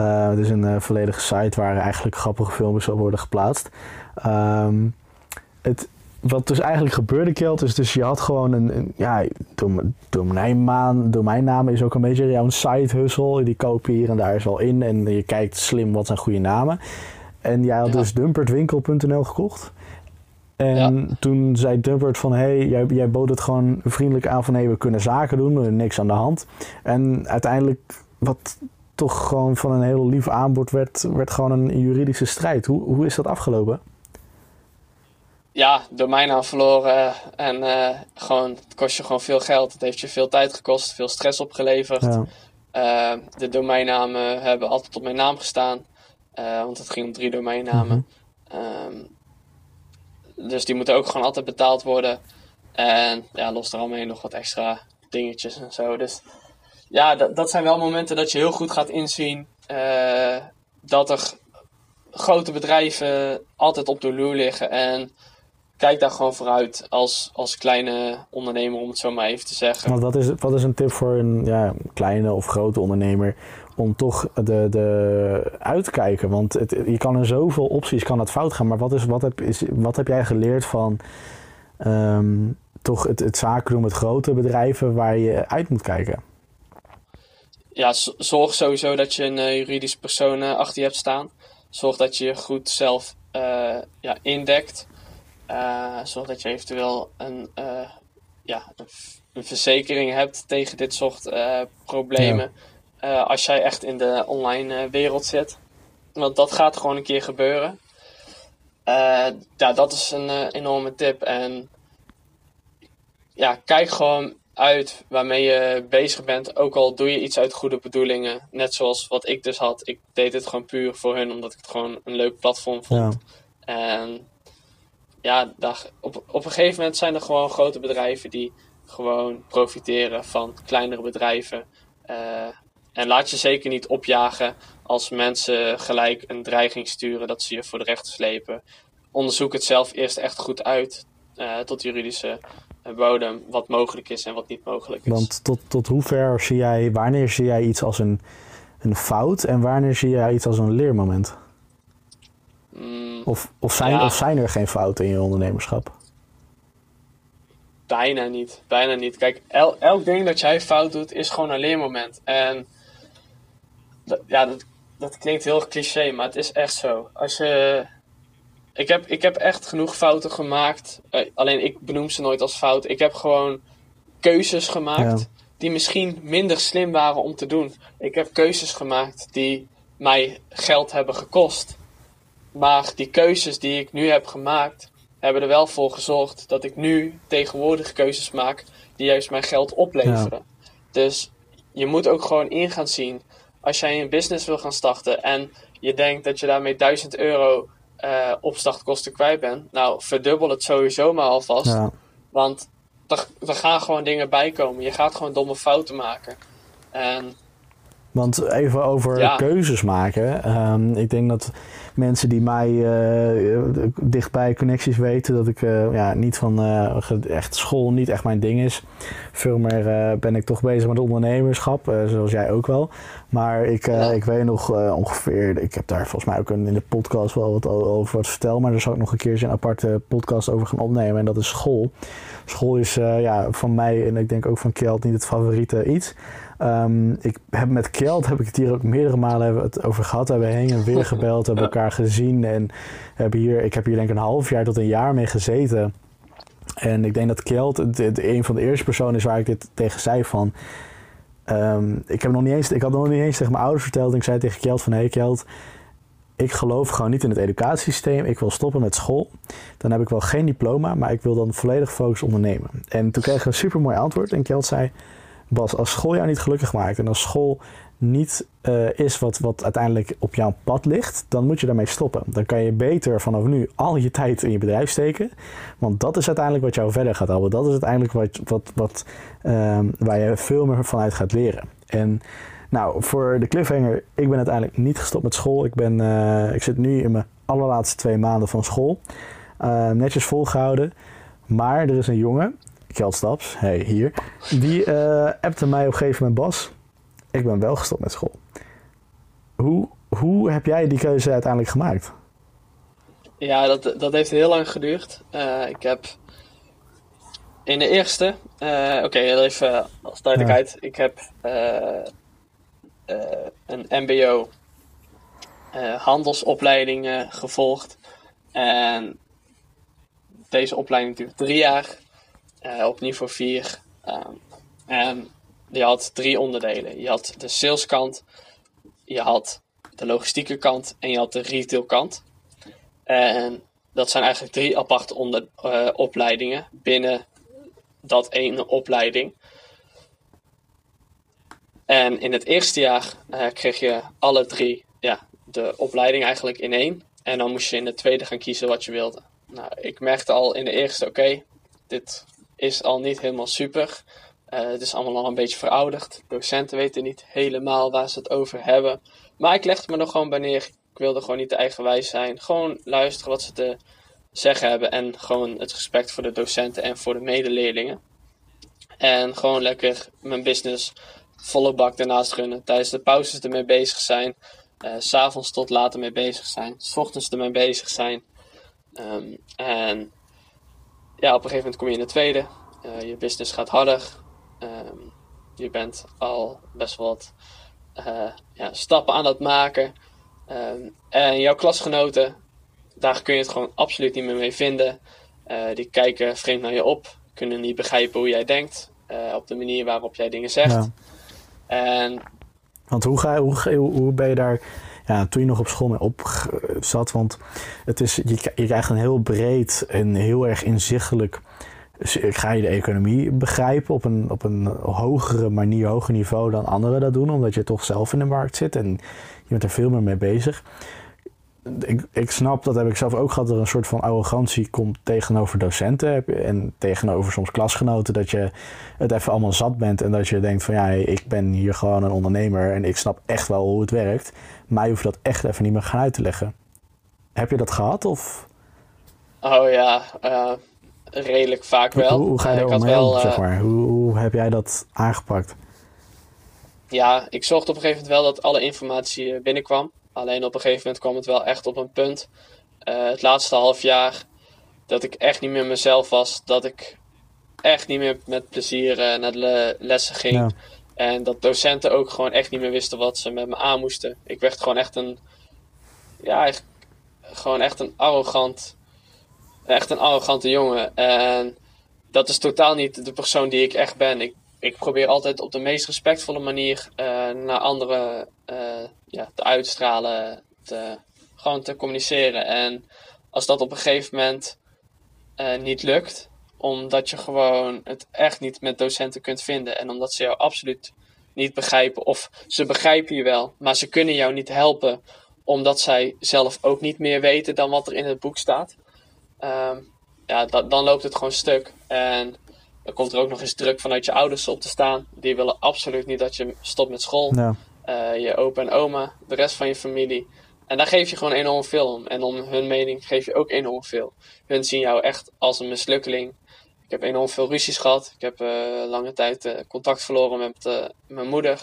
Uh, het is een volledige site waar eigenlijk grappige filmpjes op worden geplaatst. Um, het, wat dus eigenlijk gebeurde, Kelt, is dus je had gewoon een, een ja, dom, domeinnaam, domeinnaam is ook een beetje jouw side hustle. Die koop je hier en daar is wel in en je kijkt slim wat zijn goede namen. En jij had ja. dus dumpertwinkel.nl gekocht. En ja. toen zei Dumpert van, hé, hey, jij, jij bood het gewoon vriendelijk aan van, hé, hey, we kunnen zaken doen, er is niks aan de hand. En uiteindelijk, wat toch gewoon van een heel lief aanbod werd, werd gewoon een juridische strijd. Hoe, hoe is dat afgelopen? Ja, domeinnaam verloren en uh, gewoon, het kost je gewoon veel geld. Het heeft je veel tijd gekost, veel stress opgeleverd. Ja. Uh, de domeinnamen hebben altijd op mijn naam gestaan, uh, want het ging om drie domeinnamen. Mm -hmm. Dus die moeten ook gewoon altijd betaald worden. En ja, los eromheen nog wat extra dingetjes en zo. Dus ja, dat, dat zijn wel momenten dat je heel goed gaat inzien dat er grote bedrijven altijd op de loer liggen. En kijk daar gewoon vooruit als, als kleine ondernemer, om het zo maar even te zeggen. Want wat is, wat is een tip voor een ja, kleine of grote ondernemer om toch de, de uit te kijken? Want het, je kan in zoveel opties kan het fout gaan. Maar wat, is, wat, heb, is, wat heb jij geleerd van um, toch het, het zaken doen met grote bedrijven waar je uit moet kijken? Ja, zorg sowieso dat je een uh, juridisch persoon uh, achter je hebt staan. Zorg dat je je goed zelf uh, ja, indekt. Zorg dat je eventueel een, ja, een verzekering hebt tegen dit soort problemen. Ja. Uh, als jij echt in de online wereld zit. Want dat gaat gewoon een keer gebeuren. Uh, ja, dat is een uh, enorme tip. En ja, kijk gewoon uit waarmee je bezig bent. Ook al doe je iets uit goede bedoelingen. Net zoals wat ik dus had. Ik deed het gewoon puur voor hun, omdat ik het gewoon een leuk platform vond. Ja. En ja, op, op een gegeven moment zijn er gewoon grote bedrijven die gewoon profiteren van kleinere bedrijven. Uh, en laat je zeker niet opjagen als mensen gelijk een dreiging sturen dat ze je voor de rechter slepen. Onderzoek het zelf eerst echt goed uit uh, tot juridische bodem wat mogelijk is en wat niet mogelijk is. Want tot, tot hoever zie jij, wanneer zie jij iets als een, een fout en wanneer zie jij iets als een leermoment? Mm, of, of, zijn, ja. of zijn er geen fouten in je ondernemerschap? Bijna niet, bijna niet. Kijk, el, elk ding dat jij fout doet is gewoon een leermoment. En dat, ja, dat, dat klinkt heel cliché, maar het is echt zo. Als je ik heb, ik heb echt genoeg fouten gemaakt. Uh, alleen ik benoem ze nooit als fout. Ik heb gewoon keuzes gemaakt ja. die misschien minder slim waren om te doen. Ik heb keuzes gemaakt die mij geld hebben gekost. Maar die keuzes die ik nu heb gemaakt, hebben er wel voor gezorgd dat ik nu tegenwoordig keuzes maak die juist mijn geld opleveren. Ja. Dus je moet ook gewoon in gaan zien. Als jij een business wil gaan starten en je denkt dat je daarmee 1000 euro uh, opstartkosten kwijt bent. Nou, verdubbel het sowieso maar alvast. Ja. Want er, er gaan gewoon dingen bij komen. Je gaat gewoon domme fouten maken. En, Want even over Ja. keuzes maken. Ehm, ik denk dat mensen die mij eh, dichtbij connecties weten dat ik eh, ja, niet van eh, echt school niet echt mijn ding is. Veel meer eh, ben ik toch bezig met ondernemerschap, eh, zoals jij ook wel. Maar ik, eh, Ja. ik weet nog eh, ongeveer, ik heb daar volgens mij ook een, in de podcast wel wat over wat verteld, maar daar zal ik nog een keertje een aparte podcast over gaan opnemen. En dat is school. School is eh, ja, van mij en ik denk ook van Kjeld niet het favoriete iets. Ehm, ik heb met Kjeld heb ik het hier ook meerdere malen het over gehad. We hebben heen en weer gebeld, hebben elkaar gezien en hebben hier, ik heb hier denk ik een half jaar tot een jaar mee gezeten. En ik denk dat Kjeld een van de eerste personen is waar ik dit tegen zei van. ehm, ik, heb nog niet eens, ik had nog niet eens tegen mijn ouders verteld. Ik zei tegen Kjeld van, hé hey ik geloof gewoon niet in het educatiesysteem. Ik wil stoppen met school. Dan heb ik wel geen diploma, maar ik wil dan volledig focus ondernemen. En toen kreeg ik een super mooi antwoord. En Kjeld zei, Bas, als school jou niet gelukkig maakt en als school niet eh, is wat, wat uiteindelijk op jouw pad ligt, dan moet je daarmee stoppen. Dan kan je beter vanaf nu al je tijd in je bedrijf steken. Want dat is uiteindelijk wat jou verder gaat helpen. Dat is uiteindelijk wat, wat, wat, ehm, waar je veel meer vanuit gaat leren. En nou, voor de cliffhanger, ik ben uiteindelijk niet gestopt met school. Ik, ben, eh, ik zit nu in mijn allerlaatste twee maanden van school. Eh, netjes volgehouden. Maar er is een jongen, Kjeld Staps, hey, hier. Die eh appte mij op een gegeven moment, Bas, ik ben wel gestopt met school. Hoe, hoe heb jij die keuze uiteindelijk gemaakt? ja, dat, dat heeft heel lang geduurd. Eh, ik heb in de eerste, eh, oké, even als duidelijkheid. Ik heb een MBO handelsopleiding gevolgd. En deze opleiding duurt drie jaar eh, op niveau 4. en die had drie onderdelen. Je had de saleskant, je had de logistieke kant en je had de retailkant. En dat zijn eigenlijk drie aparte eh, opleidingen binnen dat ene opleiding. En in het eerste jaar eh, kreeg je alle drie ja, de opleiding eigenlijk in één. En dan moest je in de tweede gaan kiezen wat je wilde. Nou, ik merkte al in de eerste, oké, dit is al niet helemaal super. Eh, het is allemaal al een beetje verouderd. Docenten weten niet helemaal waar ze het over hebben. Maar ik legde me er gewoon bij neer. Ik wilde gewoon niet te eigenwijs zijn. Gewoon luisteren wat ze te zeggen hebben. En gewoon het respect voor de docenten en voor de medeleerlingen. En gewoon lekker mijn business volle bak daarnaast runnen. Tijdens de pauzes ermee bezig zijn. eh, s S'avonds tot later mee bezig zijn. S ochtends ermee bezig zijn. Ehm, en ja, op een gegeven moment kom je in de tweede. Eh, je business gaat harder. Ehm, je bent al best wel wat eh, ja, stappen aan het maken. Ehm, en jouw klasgenoten, daar kun je het gewoon absoluut niet meer mee vinden. Eh, die kijken vreemd naar je op, kunnen niet begrijpen hoe jij denkt, op de manier waarop jij dingen zegt. Ja. En Want hoe, ga, hoe, hoe, hoe ben je daar ja, toen je nog op school mee op zat. Want het is, je, je krijgt een heel breed en heel erg inzichtelijk ga je de economie begrijpen op een, op een hogere manier, hoger niveau dan anderen dat doen, omdat je toch zelf in de markt zit en je bent er veel meer mee bezig. Ik, ik snap, dat heb ik zelf ook gehad, dat er een soort van arrogantie komt tegenover docenten en tegenover soms klasgenoten, dat je het even allemaal zat bent en dat je denkt van ja, ik ben hier gewoon een ondernemer en ik snap echt wel hoe het werkt, maar je hoeft dat echt even niet meer gaan uit te leggen. Heb je dat gehad of? Oh ja, uh, redelijk vaak wel. Hoe, hoe ga je er omheen, wel, zeg eh, maar? Hoe, hoe heb jij dat aangepakt? Ja, ik zorgde op een gegeven moment wel dat alle informatie eh, binnenkwam. Alleen op een gegeven moment kwam het wel echt op een punt. Uh, het laatste half jaar dat ik echt niet meer mezelf was. Dat ik echt niet meer met plezier uh, naar de lessen ging. En dat docenten ook gewoon echt niet meer wisten wat ze met me aan moesten. Ik werd gewoon echt een. Ja, gewoon echt een arrogant echt een arrogante jongen. En dat is totaal niet de persoon die ik echt ben. Ik, ik probeer altijd op de meest respectvolle manier uh, naar anderen uh, ja, te uitstralen, te, gewoon te communiceren. En als dat op een gegeven moment uh, niet lukt, omdat je gewoon het echt niet met docenten kunt vinden en omdat ze jou absoluut niet begrijpen, of ze begrijpen je wel, maar ze kunnen jou niet helpen omdat zij zelf ook niet meer weten dan wat er in het boek staat. Ehm, ja, dan loopt het gewoon stuk. En dan komt er ook nog eens druk vanuit je ouders op te staan. Die willen absoluut niet dat je stopt met school. Ja. Uh, je opa en oma, de rest van je familie. En daar geef je gewoon enorm veel om. En om hun mening geef je ook enorm veel. Hun zien jou echt als een mislukkeling. Ik heb enorm veel ruzies gehad. Ik heb uh, lange tijd uh, contact verloren met mijn moeder.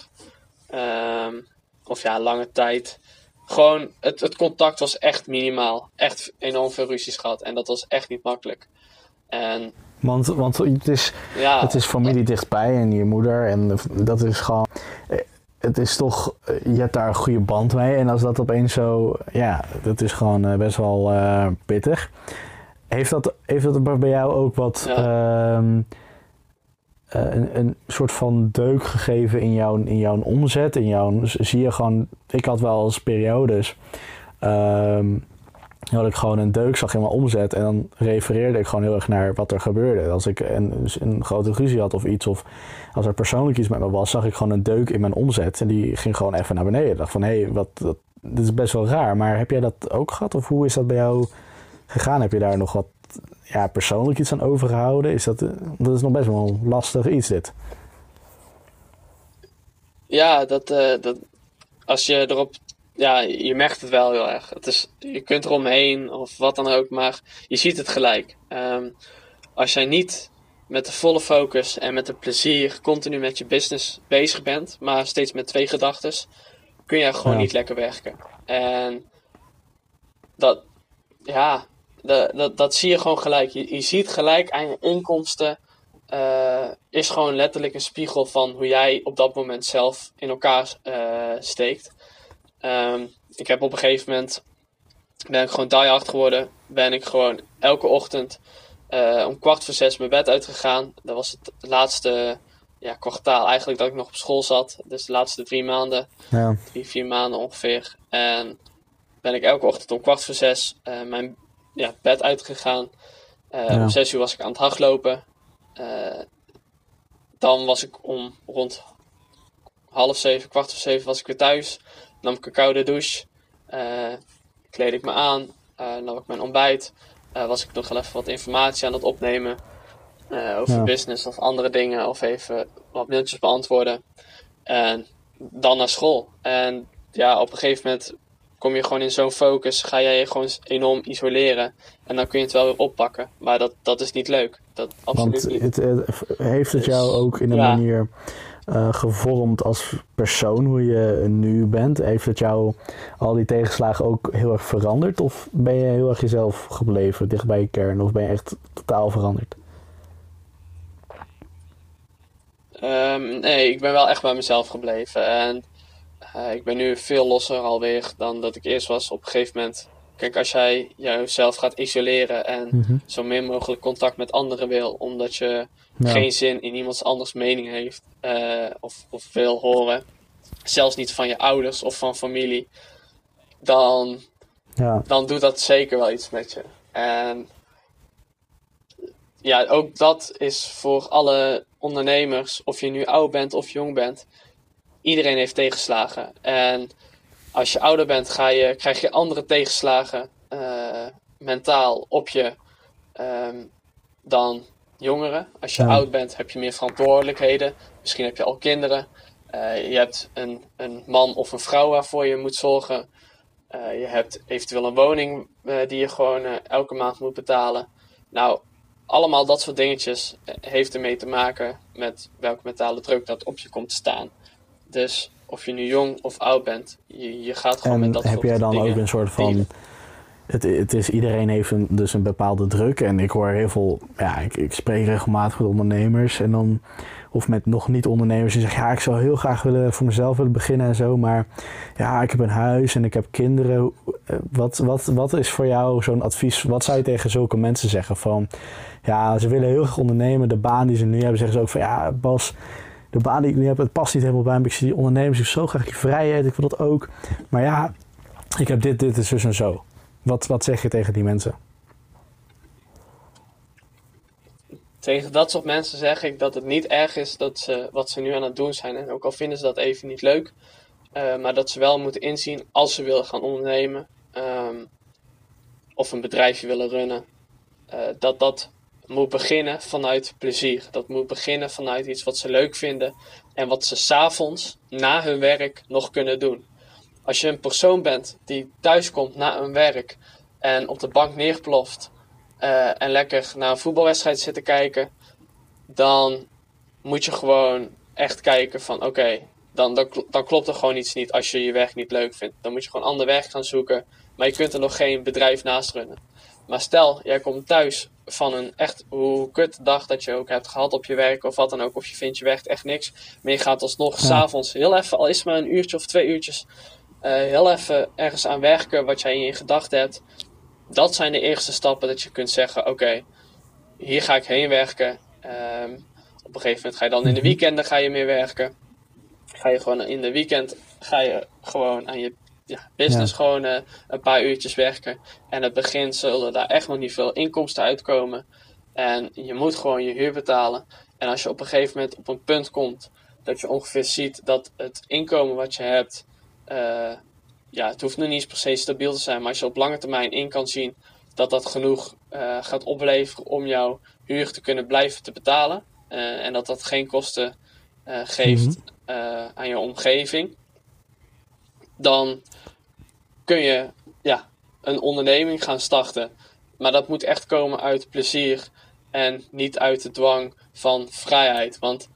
Ehm, of ja, lange tijd gewoon, het, het contact was echt minimaal. Echt enorm veel ruzies gehad. En dat was echt niet makkelijk. En, want, want het, is, ja, het is familie dichtbij en je moeder. En dat is gewoon. Eh, het is toch. Je hebt daar een goede band mee. En als dat opeens zo. Ja, dat is gewoon eh, best wel uh, pittig. Heeft dat, heeft dat bij jou ook wat. Ja. Uh, eh, een, een soort van deuk gegeven in jouw, in jouw omzet. In jouw, zie je gewoon, ik had wel eens periodes. Um, had ik gewoon een deuk, zag in mijn omzet. En dan refereerde ik gewoon heel erg naar wat er gebeurde. Als ik een, een grote ruzie had of iets, of als er persoonlijk iets met me was, zag ik gewoon een deuk in mijn omzet. En die ging gewoon even naar beneden. Ik dacht van, hé, hey, wat, dat, dit is best wel raar. Maar heb jij dat ook gehad? Of hoe is dat bij jou gegaan? Heb je daar nog wat ja, persoonlijk iets aan overgehouden? Is dat, dat is nog best wel een lastig iets dit. Ja, dat, uh, dat, als je erop... Ja, je merkt het wel heel erg. Het is, je kunt eromheen of wat dan ook, maar je ziet het gelijk. Um, als jij niet met de volle focus en met de plezier continu met je business bezig bent, maar steeds met twee gedachten, kun je gewoon niet lekker werken. En dat, ja, dat, dat zie je gewoon gelijk. Je, je ziet gelijk aan je inkomsten. Uh, is gewoon letterlijk een spiegel van hoe jij op dat moment zelf in elkaar uh, steekt. Um, ik heb op een gegeven moment ben ik gewoon diehard geworden. Ben ik gewoon elke ochtend uh, om kwart voor zes mijn bed uitgegaan. Dat was het laatste ja, kwartaal eigenlijk dat ik nog op school zat. Dus de laatste drie maanden. Ja. Drie, vier maanden ongeveer. En ben ik elke ochtend om kwart voor zes mijn ja, bed uitgegaan. Uh, Om zes uur was ik aan het hardlopen. Dan was ik om rond half zeven, kwart voor zeven was ik weer thuis. Nam ik een koude douche. Uh, kleed ik me aan. nam ik mijn ontbijt. was ik nog wel even wat informatie aan het opnemen. over business of andere dingen. Of even wat mailtjes beantwoorden. En dan naar school. En ja, op een gegeven moment kom je gewoon in zo'n focus, ga jij je gewoon enorm isoleren. En dan kun je het wel weer oppakken. Maar dat, dat is niet leuk. Dat, absoluut Want het, heeft het jou dus, ook in een manier uh, gevormd als persoon, hoe je nu bent? Heeft het jou al die tegenslagen ook heel erg veranderd? Of ben je heel erg jezelf gebleven, dicht bij je kern? Of ben je echt totaal veranderd? Um, nee, ik ben wel echt bij mezelf gebleven. En uh, ik ben nu veel losser alweer dan dat ik eerst was. Op een gegeven moment, kijk, als jij jezelf gaat isoleren en mhm. zo min mogelijk contact met anderen wil, omdat je geen zin in iemands anders mening heeft uh, of, of wil horen, zelfs niet van je ouders of van familie, dan, Ja. dan doet dat zeker wel iets met je. En ja, ook dat is voor alle ondernemers, of je nu oud bent of jong bent, iedereen heeft tegenslagen. En als je ouder bent, ga je, krijg je andere tegenslagen eh, mentaal op je ehm, dan jongeren. Als je Ja. oud bent, heb je meer verantwoordelijkheden. Misschien heb je al kinderen. Eh, je hebt een, een man of een vrouw waarvoor je moet zorgen. Eh, je hebt eventueel een woning eh, die je gewoon elke maand moet betalen. Nou, allemaal dat soort dingetjes heeft ermee te maken met welke mentale druk dat op je komt te staan. Dus of je nu jong of oud bent, je, je gaat gewoon En met dat heb soort jij dan dingen ook een soort van. Het, het is, iedereen heeft dus een bepaalde druk. En ik hoor heel veel. Ja, ik, ik spreek regelmatig met ondernemers. En dan. Of met nog niet ondernemers. Die zeggen: Ja, ik zou heel graag willen voor mezelf willen beginnen en zo. Maar ja, ik heb een huis en ik heb kinderen. Eh, Wat, wat, wat is voor jou zo'n advies? Wat zou je tegen zulke mensen zeggen? Van ja, ze willen heel graag ondernemen. De baan die ze nu hebben, zeggen ze ook van ja, Bas. De baan die ik nu heb, het past niet helemaal bij me. Ik zie die ondernemers die zo graag die vrijheid. Ik wil dat ook. Maar ja, ik heb dit, dit, is dus en zo. Wat, wat zeg je tegen die mensen? Tegen dat soort mensen zeg ik dat het niet erg is dat ze, wat ze nu aan het doen zijn. En ook al vinden ze dat even niet leuk. eh, maar dat ze wel moeten inzien als ze willen gaan ondernemen. ehm, of een bedrijfje willen runnen. eh, dat dat moet beginnen vanuit plezier. Dat moet beginnen vanuit iets wat ze leuk vinden. En wat ze s'avonds na hun werk nog kunnen doen. Als je een persoon bent die thuis komt na een werk. En op de bank neerploft eh, en lekker naar een voetbalwedstrijd zitten kijken, dan moet je gewoon echt kijken van oké, dan, dan, dan klopt er gewoon iets niet als je je werk niet leuk vindt. Dan moet je gewoon ander werk gaan zoeken, maar je kunt er nog geen bedrijf naast runnen. Maar stel, jij komt thuis van een echt hoe kut dag dat je ook hebt gehad op je werk of wat dan ook, of je vindt je werkt echt niks, maar je gaat alsnog Ja. s'avonds heel even, al is het maar een uurtje of twee uurtjes, heel even ergens aan werken wat jij in je gedachten hebt dat zijn de eerste stappen dat je kunt zeggen: Oké, hier ga ik heen werken. Ehm, op een gegeven moment ga je dan in de Mhm. weekenden ga je meer werken. Ga je gewoon in de weekend ga je gewoon aan je ja, business Ja. gewoon eh, een paar uurtjes werken. En in het begin zullen daar echt nog niet veel inkomsten uitkomen. En je moet gewoon je huur betalen. En als je op een gegeven moment op een punt komt dat je ongeveer ziet dat het inkomen wat je hebt, eh, ja, het hoeft nu niet eens per se stabiel te zijn, maar als je op lange termijn in kan zien dat dat genoeg eh, gaat opleveren om jouw huur te kunnen blijven te betalen. eh, en dat dat geen kosten geeft eh, aan je omgeving. Dan kun je ja, een onderneming gaan starten. Maar dat moet echt komen uit plezier en niet uit de dwang van vrijheid. Want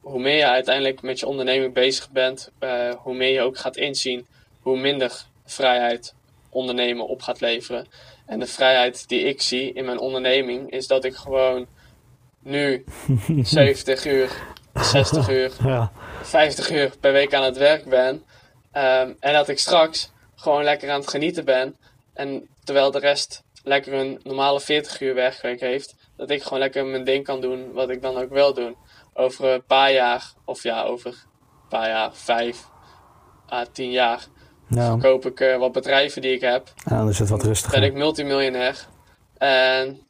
hoe meer je uiteindelijk met je onderneming bezig bent, eh, hoe meer je ook gaat inzien hoe minder vrijheid ondernemen op gaat leveren. En de vrijheid die ik zie in mijn onderneming is dat ik gewoon nu 70 uur, 60 uur, Ja, 50 uur per week aan het werk ben. Ehm, en dat ik straks gewoon lekker aan het genieten ben. En terwijl de rest lekker een normale 40 uur werkweek heeft, dat ik gewoon lekker mijn ding kan doen wat ik dan ook wil doen. Over een paar jaar, of ja, over een paar jaar, vijf à tien jaar, ja. verkoop ik eh, wat bedrijven die ik heb. Dan is het wat rustiger. Ben ik multimiljonair. En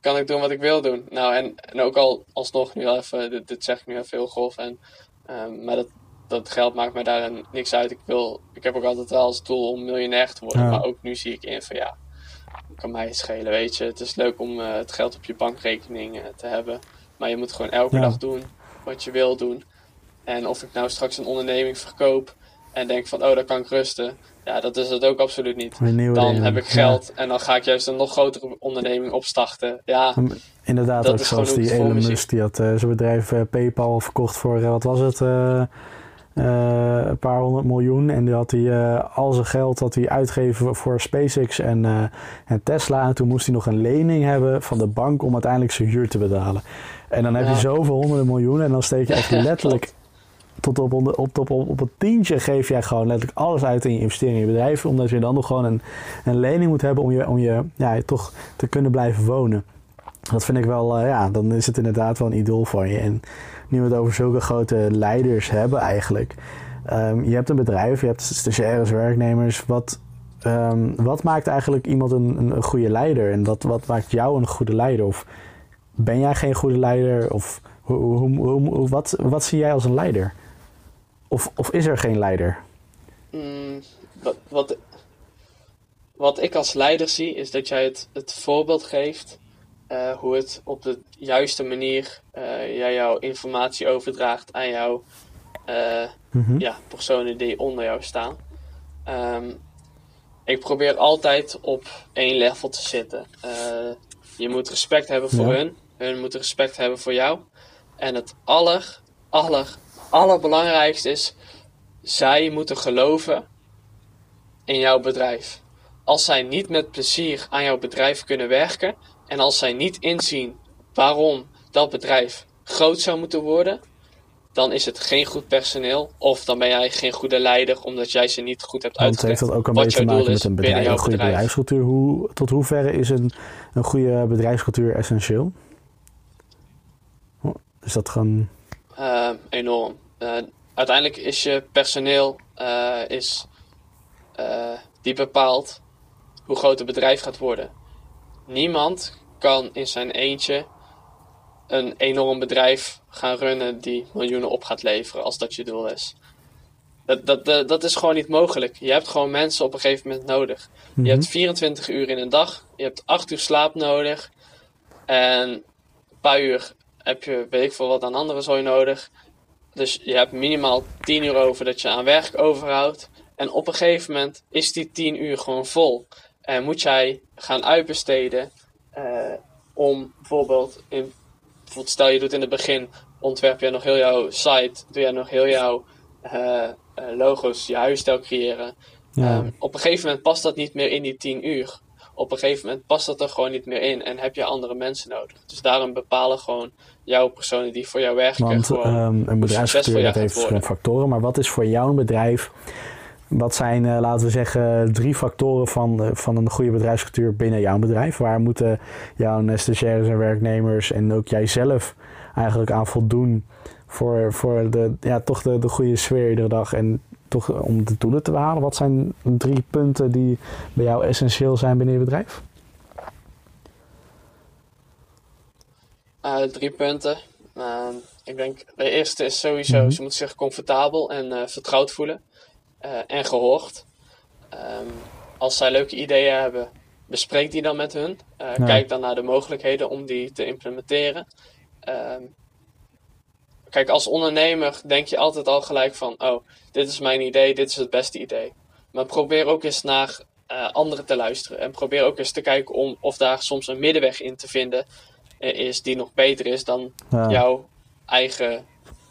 kan ik doen wat ik wil doen. Nou, en, en ook al alsnog nu even, dit, dit zeg ik nu even heel grof. En, ehm, maar dat, dat geld maakt mij daar niks uit. Ik, wil, ik heb ook altijd wel als doel om miljonair te worden. Ja. Maar ook nu zie ik in van ja, kan mij schelen, weet je. Het is leuk om eh, het geld op je bankrekening eh, te hebben. Maar je moet gewoon elke Ja. dag doen wat je wil doen. En of ik nou straks een onderneming verkoop en denk van, oh, daar kan ik rusten. Ja, dat is het ook absoluut niet. Dan heb ik geld en dan ga ik juist een nog grotere onderneming opstarten. Ja. Inderdaad, Dat ook is zoals die Elon. Musk, die had eh, zijn bedrijf eh, PayPal verkocht voor, eh, wat was het, een paar honderd miljoen. En die had hij al zijn geld had hij uitgegeven voor SpaceX en, en Tesla. En toen moest hij nog een lening hebben van de bank om uiteindelijk zijn huur te betalen. En dan heb je zoveel honderden miljoenen en dan steek je echt letterlijk tot op, op, op, op, op het tientje geef jij gewoon letterlijk alles uit in je investering in je bedrijf. Omdat je dan nog gewoon een, een lening moet hebben om je, om je ja, toch te kunnen blijven wonen. Dat vind ik wel, eh, ja, dan is het inderdaad wel een idool van je. En nu we het over zulke grote leiders hebben eigenlijk. Ehm, je hebt een bedrijf, je hebt stagiaires, werknemers. Wat, ehm, wat maakt eigenlijk iemand een, een, een, goede leider? En wat, wat maakt jou een goede leider? Of ben jij geen goede leider? Of hoe, hoe, hoe, wat, wat zie jij als een leider? Of, of is er geen leider? Mm, wat, wat, wat ik als leider zie, is dat jij het, het voorbeeld geeft uh, hoe het op de juiste manier uh, jij jouw informatie overdraagt aan jouw uh, mm-hmm. ja, personen die onder jou staan. Um, ik probeer altijd op één level te zitten. je moet respect hebben voor ja. hun, hun moeten respect hebben voor jou. En het aller, aller, allerbelangrijkste is, zij moeten geloven in jouw bedrijf. Als zij niet met plezier aan jouw bedrijf kunnen werken en als zij niet inzien waarom dat bedrijf groot zou moeten worden, dan is het geen goed personeel of dan ben jij geen goede leider omdat jij ze niet goed hebt uitgelegd. heeft dat ook een beetje te maken met een, bedrijf, een goede bedrijf. bedrijfscultuur. Hoe, tot hoeverre is een, een goede bedrijfscultuur essentieel? Is dat gewoon... Uh, enorm. Uh, uiteindelijk is je personeel uh, is, die bepaalt hoe groot het bedrijf gaat worden. Niemand kan in zijn eentje een enorm bedrijf gaan runnen die miljoenen op gaat leveren als dat je doel is. Dat, dat, dat, dat is gewoon niet mogelijk. Je hebt gewoon mensen op een gegeven moment nodig. Je hebt 24 mhm. uur in een dag, je hebt 8 uur slaap nodig en een paar uur heb je weet ik veel wat aan andere zooi nodig. Dus je hebt minimaal 10 uur over dat je aan werk overhoudt. En op een gegeven moment is die 10 uur gewoon vol. En moet jij gaan uitbesteden uh, om bijvoorbeeld, in, bijvoorbeeld stel je doet in het begin, ontwerp je nog heel jouw site, doe je nog heel jouw uh, logo's, je huisstijl creëren. Ja. Um, op een gegeven moment past dat niet meer in die 10 uur. Op een gegeven moment past dat er gewoon niet meer in en heb je andere mensen nodig. Dus daarom bepalen gewoon jouw personen die voor jou werken. Want um, een bedrijfscultuur heeft verschillende factoren. Maar wat is voor jouw bedrijf wat zijn, uh, laten we zeggen, drie factoren van, uh, van een goede bedrijfscultuur binnen jouw bedrijf? Waar moeten jouw stagiaires en werknemers en ook jijzelf eigenlijk aan voldoen voor, voor de, ja, toch de, de goede sfeer iedere dag en toch om de doelen te behalen? Wat zijn drie punten die bij jou essentieel zijn binnen je bedrijf? Uh, drie punten. ik denk, de eerste is sowieso, mm ze moeten zich comfortabel en vertrouwd voelen. Uh, en gehoord. Um, als zij leuke ideeën hebben, bespreek die dan met hun. Uh, ja. Kijk dan naar de mogelijkheden om die te implementeren. Um, kijk, als ondernemer denk je altijd al gelijk van: oh, dit is mijn idee, dit is het beste idee. Maar probeer ook eens naar uh, anderen te luisteren. En probeer ook eens te kijken om, of daar soms een middenweg in te vinden is die nog beter is dan ja. jouw eigen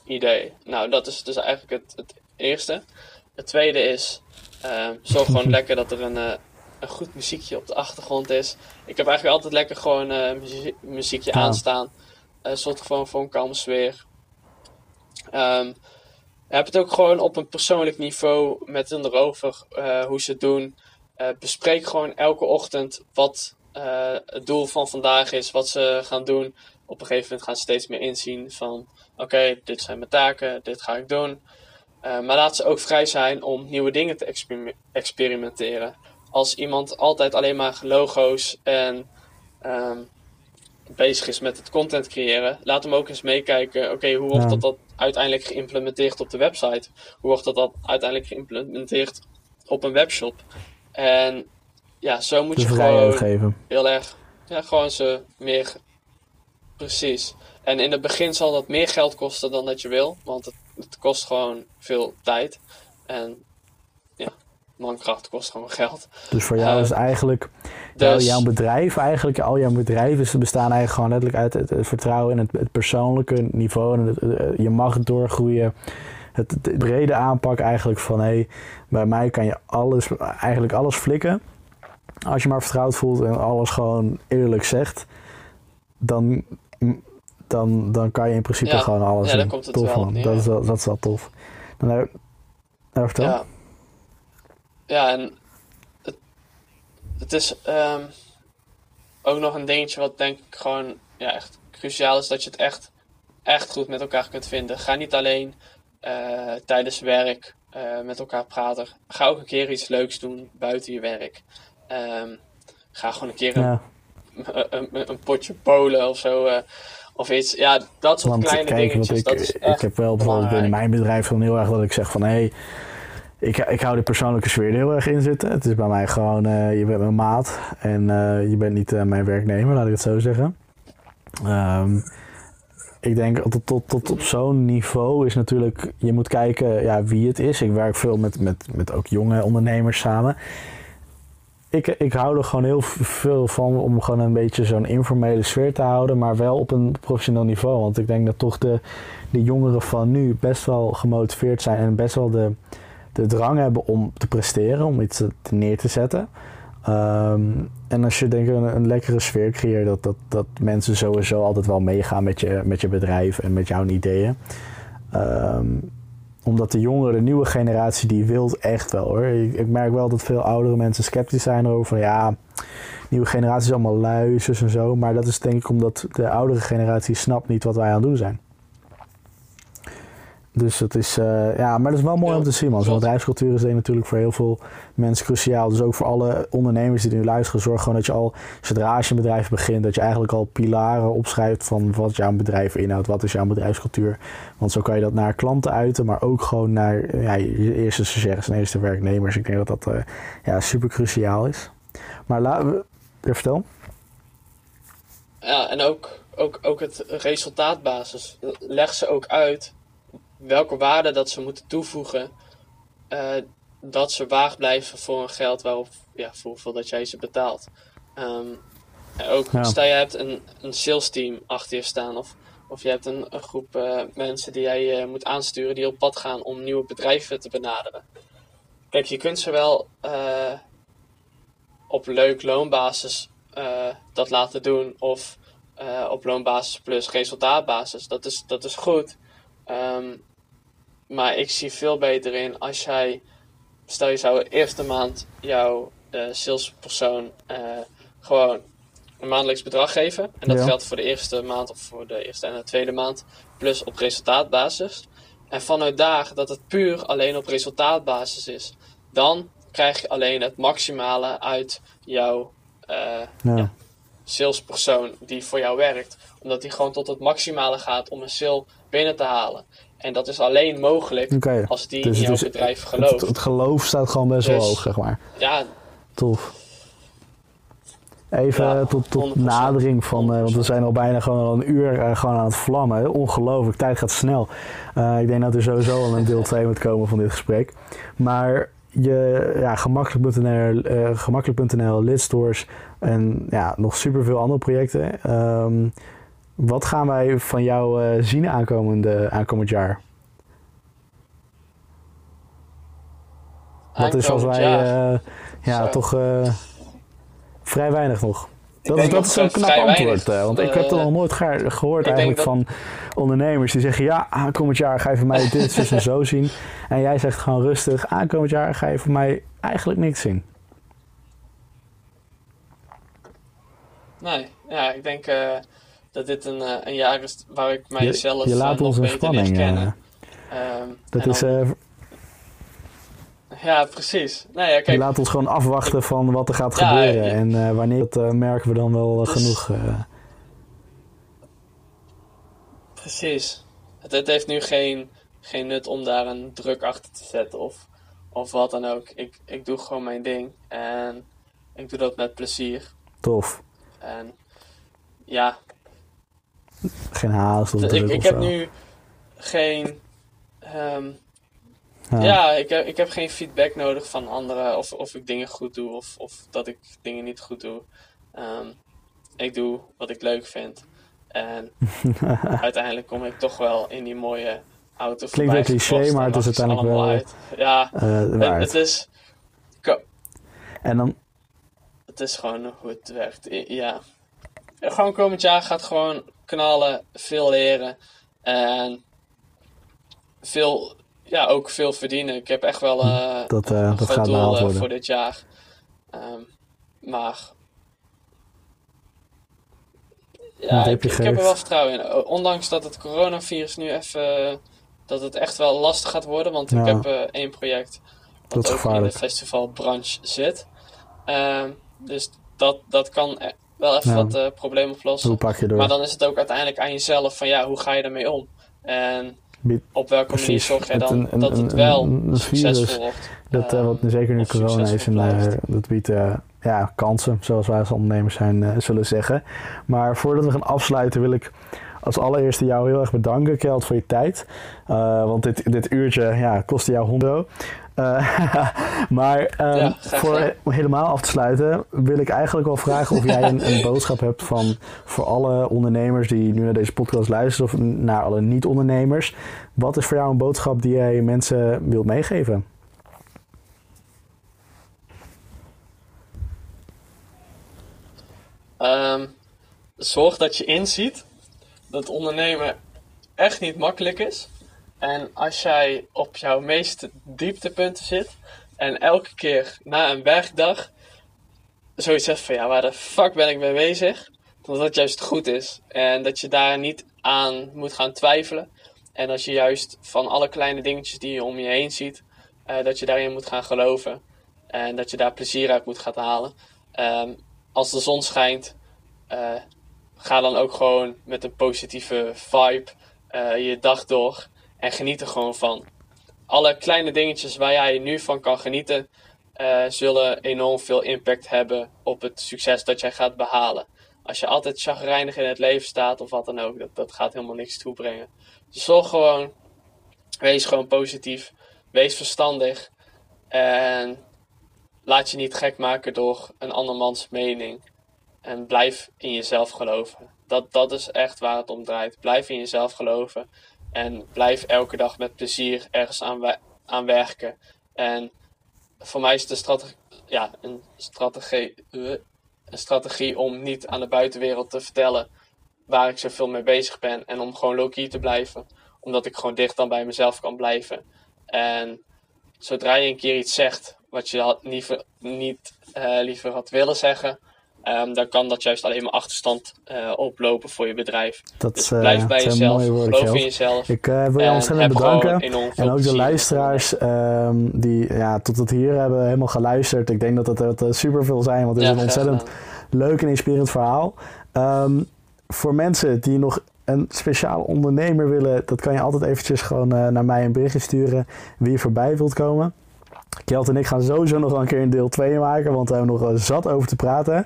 idee. Nou, dat is dus eigenlijk het, het eerste. Het tweede is, uh, zorg gewoon lekker dat er een, uh, een goed muziekje op de achtergrond is. Ik heb eigenlijk altijd lekker gewoon uh, muzie muziekje ja. aanstaan. Zorgt gewoon voor een kalme sfeer. Um, heb het ook gewoon op een persoonlijk niveau met hen erover hoe ze het doen. bespreek gewoon elke ochtend wat het doel van vandaag is, wat ze gaan doen. Op een gegeven moment gaan ze steeds meer inzien van oké, okay, dit zijn mijn taken, dit ga ik doen. Uh, maar laat ze ook vrij zijn om nieuwe dingen te exper experimenteren. Als iemand altijd alleen maar logo's en um, bezig is met het content creëren, laat hem ook eens meekijken. Oké, okay, hoe wordt ja. dat, dat uiteindelijk geïmplementeerd op de website? Hoe wordt dat, dat uiteindelijk geïmplementeerd op een webshop? En ja, zo moet je gewoon geven. heel erg, ja, gewoon ze meer precies. En in het begin zal dat meer geld kosten dan dat je wil, want het het kost gewoon veel tijd. En ja, mankracht kost gewoon geld. Dus voor jou uh, is eigenlijk dus, jouw bedrijf, eigenlijk al jouw bedrijven bestaan eigenlijk gewoon letterlijk uit het, het vertrouwen in het, het, persoonlijke niveau. En het, je mag doorgroeien. Het, het brede aanpak eigenlijk van hé, hey, bij mij kan je alles, eigenlijk alles flikken. Als je maar vertrouwd voelt en alles gewoon eerlijk zegt, dan dan, dan kan je in principe ja. gewoon alles ja, dan komt het tof wel man. neer, dat, ja. is wel, dat is wel tof. Dan heb, nou, vertel. Ja. ja, en het, het is um, ook nog een dingetje wat denk ik gewoon ja, echt cruciaal is, dat je het echt, echt goed met elkaar kunt vinden. Ga niet alleen uh, tijdens werk eh, met elkaar praten. Ga ook een keer iets leuks doen buiten je werk. Ehm, ga gewoon een keer een, een, een, potje polen of zo. Uh, of iets. Ja, dat soort kleine kijk, dingetjes. Ik, dat is ik heb wel bijvoorbeeld binnen mijn bedrijf dan heel erg dat ik zeg van hé. Hey, ik, ik hou de persoonlijke sfeer er heel erg in zitten. Het is bij mij gewoon, uh, je bent mijn maat en uh, je bent niet uh, mijn werknemer, laat ik het zo zeggen. Um, ik denk tot, tot, tot op zo'n niveau is natuurlijk, je moet kijken ja, wie het is. Ik werk veel met, met, met ook jonge ondernemers samen. Ik, ik hou er gewoon heel veel van om gewoon een beetje zo'n informele sfeer te houden, maar wel op een professioneel niveau. Want ik denk dat toch de, de jongeren van nu best wel gemotiveerd zijn en best wel de, de drang hebben om te presteren, om iets neer te zetten. Um, en als je denk ik een, lekkere sfeer creëert, dat, dat, dat mensen sowieso altijd wel meegaan met je, met je bedrijf en met jouw ideeën. Um, omdat de jongeren, de nieuwe generatie, die wil echt wel hoor. Ik, ik, merk wel dat veel oudere mensen sceptisch zijn erover. Ja, nieuwe generatie is allemaal lui, en zo. Maar dat is denk ik omdat de oudere generatie snapt niet wat wij aan het doen zijn. Dus dat is, uh, ja, maar dat is wel mooi om te zien, man. Zo'n bedrijfscultuur is natuurlijk voor heel veel mensen cruciaal. Dus ook voor alle ondernemers die nu luisteren, zorg gewoon dat je al, zodra als je een bedrijf begint, dat je eigenlijk al pilaren opschrijft van wat jouw bedrijf inhoudt, wat is jouw bedrijfscultuur. Want zo kan je dat naar klanten uiten, maar ook gewoon naar ja, je eerste stagiaires en eerste werknemers. Ik denk dat dat uh, ja, super cruciaal is. Maar laten we, vertel. Ja, en ook, ook, ook het resultaatbasis. Leg ze ook uit welke waarde dat ze moeten toevoegen, uh, dat ze waag blijven voor een geld waarop, ja, voor hoeveel dat jij ze betaalt. Um, ook, ja. stel je hebt een, een sales team achter je staan of, of je hebt een, een groep uh, mensen die jij uh, moet aansturen die op pad gaan om nieuwe bedrijven te benaderen. Kijk, je kunt ze wel op leuk loonbasis dat laten doen of op loonbasis plus resultaatbasis. Dat is, dat is goed. Um, maar ik zie veel beter in als jij, stel je zou de eerste maand jouw uh, salespersoon uh, gewoon een maandelijks bedrag geven. En dat geldt voor de eerste maand of voor de eerste en de tweede maand. Plus op resultaatbasis. En vanuit daar dat het puur alleen op resultaatbasis is. Dan krijg je alleen het maximale uit jouw uh, ja. Ja, salespersoon die voor jou werkt. Omdat die gewoon tot het maximale gaat om een sale binnen te halen. En dat is alleen mogelijk okay. als die dus in jouw bedrijf gelooft. Het, het, geloof staat gewoon best wel dus hoog, zeg maar. Ja. Tof. Even ja, tot, tot nadering van, uh, want we zijn al bijna gewoon al een uur uh, gewoon aan het vlammen. Ongelooflijk, tijd gaat snel. Uh, ik denk dat er sowieso al een deel 2 moet komen van dit gesprek. Maar je, ja, gemakkelijk.nl, gemakkelijk.nl, lidstores en ja, nog superveel andere projecten. Um, wat gaan wij van jou uh, zien aankomende, aankomend jaar? Wat is als wij uh, ja, toch uh, vrij weinig nog. Dat is, dat is een knap antwoord. want ik heb het al nooit gehoord eigenlijk van ondernemers die zeggen... ja, aankomend jaar ga je van mij dit, zus en zo zien. En jij zegt gewoon rustig... aankomend jaar ga je van mij eigenlijk niks zien. Nee, ja, ik denk dat dit een, uh, een jaar is waar ik mijzelf je, je laat ons een spanning kennen. Um, dat is... Uh, ja, precies. Nou ja, kijk, je laat ons gewoon afwachten van wat er gaat ja, gebeuren. Ja, en wanneer, dat merken we dan wel dus, genoeg. Precies. Het, het, heeft nu geen, geen nut om daar een druk achter te zetten of, of wat dan ook. Ik, ik doe gewoon mijn ding en ik doe dat met plezier. Tof. En ja, geen haast of Ik, ik heb nu geen... Um, ja, ja ik, heb, ik heb geen feedback nodig van anderen of, of ik dingen goed doe of, of dat ik dingen niet goed doe. Um, ik doe wat ik leuk vind. En uiteindelijk kom ik toch wel in die mooie auto Klinkt cliché, maar het is uiteindelijk wel... Uit. Ja, uh, het is... En dan... Het is gewoon hoe het werkt, ja. Gewoon komend jaar gaat gewoon knallen, veel leren en veel, ja, ook veel verdienen. Ik heb echt wel uh, dat, uh, een dat doel uh, voor dit jaar. Um, maar ja, ik, ik, heb er wel vertrouwen in. Ondanks dat het coronavirus nu even dat het echt wel lastig gaat worden. Want ik heb eh, één project Dat ook in de festivalbranche zit. Ehm, dus dat, dat kan e- wel even Ja. wat eh, problemen oplossen. Hoe pak je door? Maar dan is het ook uiteindelijk aan jezelf van ja, hoe ga je daarmee om? En op welke manier zorg je Het- dan een- een- dat het wel een- succesvol wordt? Dat, eh, Ehm, wat zeker nu corona is, en, eh, dat biedt eh, ja, kansen, zoals wij als ondernemers zijn, eh, zullen zeggen. Maar voordat we gaan afsluiten wil ik als allereerste jou heel erg bedanken, Kelt, voor je tijd. Eh, want dit, dit uurtje ja, kostte jou 100 euro. Eh, maar ehm, Ja, voor helemaal af te sluiten wil ik eigenlijk wel vragen of jij een, een boodschap hebt van voor alle ondernemers die nu naar deze podcast luisteren of naar alle niet-ondernemers. Wat is voor jou een boodschap die jij mensen wilt meegeven? Ehm, zorg dat je inziet dat ondernemen echt niet makkelijk is. En als jij op jouw meeste dieptepunten zit en elke keer na een werkdag zoiets hebt van ja, waar de fuck ben ik mee bezig? Dat dat juist goed is. En dat je daar niet aan moet gaan twijfelen. En als je juist van alle kleine dingetjes die je om je heen ziet, eh, dat je daarin moet gaan geloven. En dat je daar plezier uit moet gaan halen. Ehm, als de zon schijnt, eh, ga dan ook gewoon met een positieve vibe eh, je dag door. En geniet er gewoon van. Alle kleine dingetjes waar jij nu van kan genieten, eh, zullen enorm veel impact hebben op het succes dat jij gaat behalen. Als je altijd chagrijnig in het leven staat of wat dan ook, dat, dat gaat helemaal niks toebrengen. Dus zorg gewoon, wees gewoon positief, wees verstandig en laat je niet gek maken door een andermans mening. En blijf in jezelf geloven. Dat, dat is echt waar het om draait. Blijf in jezelf geloven. En blijf elke dag met plezier ergens aan, aan werken. En voor mij is een strategie, ja, een, strategie, eh, een strategie om niet aan de buitenwereld te vertellen waar ik zoveel mee bezig ben. En om gewoon low-key te blijven. Omdat ik gewoon dicht dan bij mezelf kan blijven. En zodra je een keer iets zegt wat je liever, niet eh, liever had willen zeggen, ehm, dan kan dat juist alleen maar achterstand eh, oplopen voor je bedrijf. Dat Dus eh, blijf bij jezelf, mooie woorden, geloof in jezelf. Ik eh, wil je en ontzettend bedanken. En ook de luisteraars ehm, die ja, tot het hier hebben helemaal geluisterd. Ik denk dat het super veel zijn, want het is een ontzettend gedaan. leuk en inspirerend verhaal. Ehm, voor mensen die nog een speciaal ondernemer willen, dat kan je altijd eventjes gewoon naar mij een berichtje sturen wie je voorbij wilt komen. Kjeld en ik gaan sowieso nog wel een keer een deel 2 maken, want we hebben nog wel zat over te praten.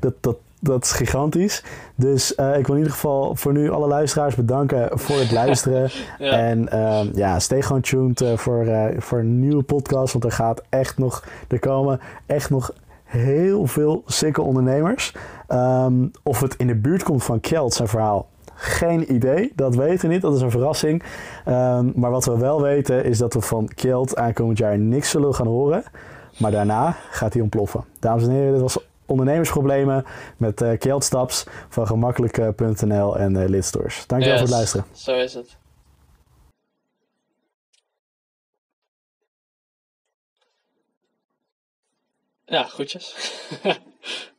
Dat, dat, dat is gigantisch. Dus eh, ik wil in ieder geval voor nu alle luisteraars bedanken voor het luisteren. Ja. En ehm, ja, stay gewoon tuned eh, voor, eh, voor een nieuwe podcast. Want er gaat echt nog, er komen echt nog heel veel sikke ondernemers. Ehm, of het in de buurt komt van Kjeld, zijn verhaal. Geen idee, dat weten we niet, dat is een verrassing. Ehm, maar wat we wel weten is dat we van Kjeld aankomend jaar niks zullen gaan horen. Maar daarna gaat hij ontploffen. Dames en heren, dit was ondernemersproblemen met eh Kjeld Staps van gemakkelijk.nl en eh Lidstores. Dankjewel voor het luisteren. Zo is het. Ja, groetjes.